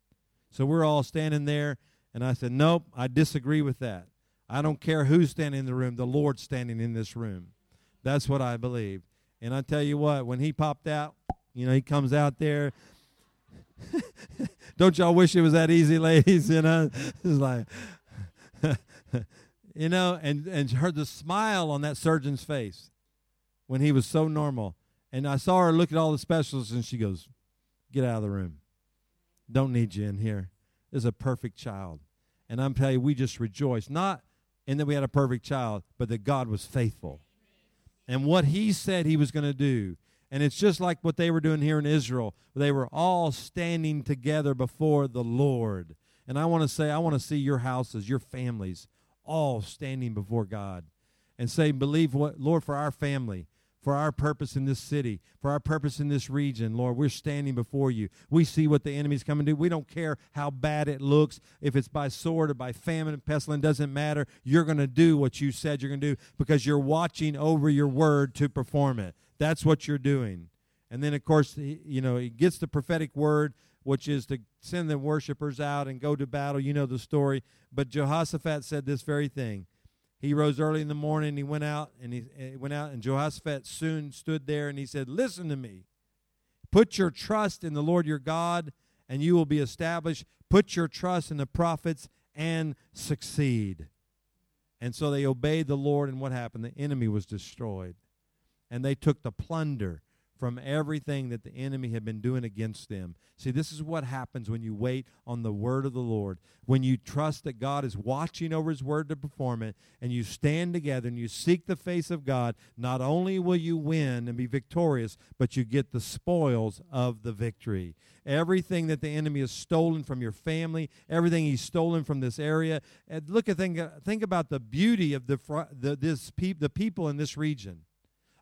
So we're all standing there, and I said, Nope, I disagree with that. I don't care who's standing in the room, the Lord's standing in this room. That's what I believe. And I tell you what, when he popped out, you know, he comes out there. don't y'all wish it was that easy, ladies? You know, it's like, you know, and and heard the smile on that surgeon's face when he was so normal. And I saw her look at all the specialists, and she goes, "Get out of the room. Don't need you in here. This is a perfect child." And I'm telling you, we just rejoice not in that we had a perfect child, but that God was faithful and what He said He was going to do. And it's just like what they were doing here in Israel. They were all standing together before the Lord. And I want to say, I want to see your houses, your families, all standing before God and say, believe what, Lord, for our family for our purpose in this city, for our purpose in this region. Lord, we're standing before you. We see what the enemy's coming to do. We don't care how bad it looks. If it's by sword or by famine and pestilence, doesn't matter. You're going to do what you said you're going to do because you're watching over your word to perform it. That's what you're doing. And then, of course, you know, he gets the prophetic word, which is to send the worshipers out and go to battle. You know the story. But Jehoshaphat said this very thing he rose early in the morning. He went out and he, he went out, and Jehoshaphat soon stood there and he said, "Listen to me. Put your trust in the Lord your God, and you will be established. Put your trust in the prophets and succeed." And so they obeyed the Lord, and what happened? The enemy was destroyed, and they took the plunder from everything that the enemy had been doing against them. See, this is what happens when you wait on the word of the Lord. When you trust that God is watching over his word to perform it, and you stand together and you seek the face of God, not only will you win and be victorious, but you get the spoils of the victory. Everything that the enemy has stolen from your family, everything he's stolen from this area. And look at think, think about the beauty of the, the this pe- the people in this region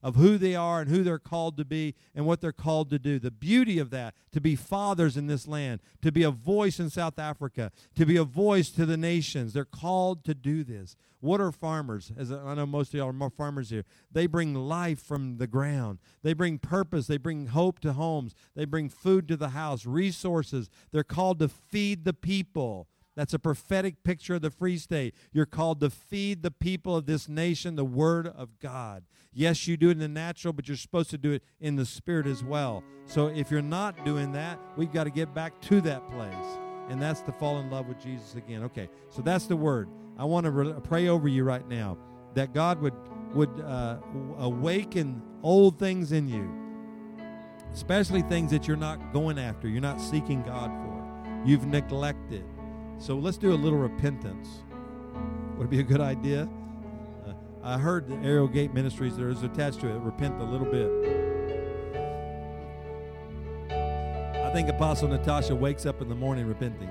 of who they are and who they're called to be and what they're called to do. The beauty of that, to be fathers in this land, to be a voice in South Africa, to be a voice to the nations. They're called to do this. What are farmers? As I know most of y'all are farmers here. They bring life from the ground. They bring purpose. They bring hope to homes. They bring food to the house, resources. They're called to feed the people. That's a prophetic picture of the free state. You're called to feed the people of this nation the word of God. Yes, you do it in the natural, but you're supposed to do it in the spirit as well. So if you're not doing that, we've got to get back to that place. And that's to fall in love with Jesus again. Okay, so that's the word. I want to re- pray over you right now that God would would uh, awaken old things in you, especially things that you're not going after, you're not seeking God for, you've neglected. So let's do a little repentance. Would it be a good idea? Uh, I heard the Ariel Gate Ministries there is attached to it. Repent a little bit. I think Apostle Natasha wakes up in the morning repenting.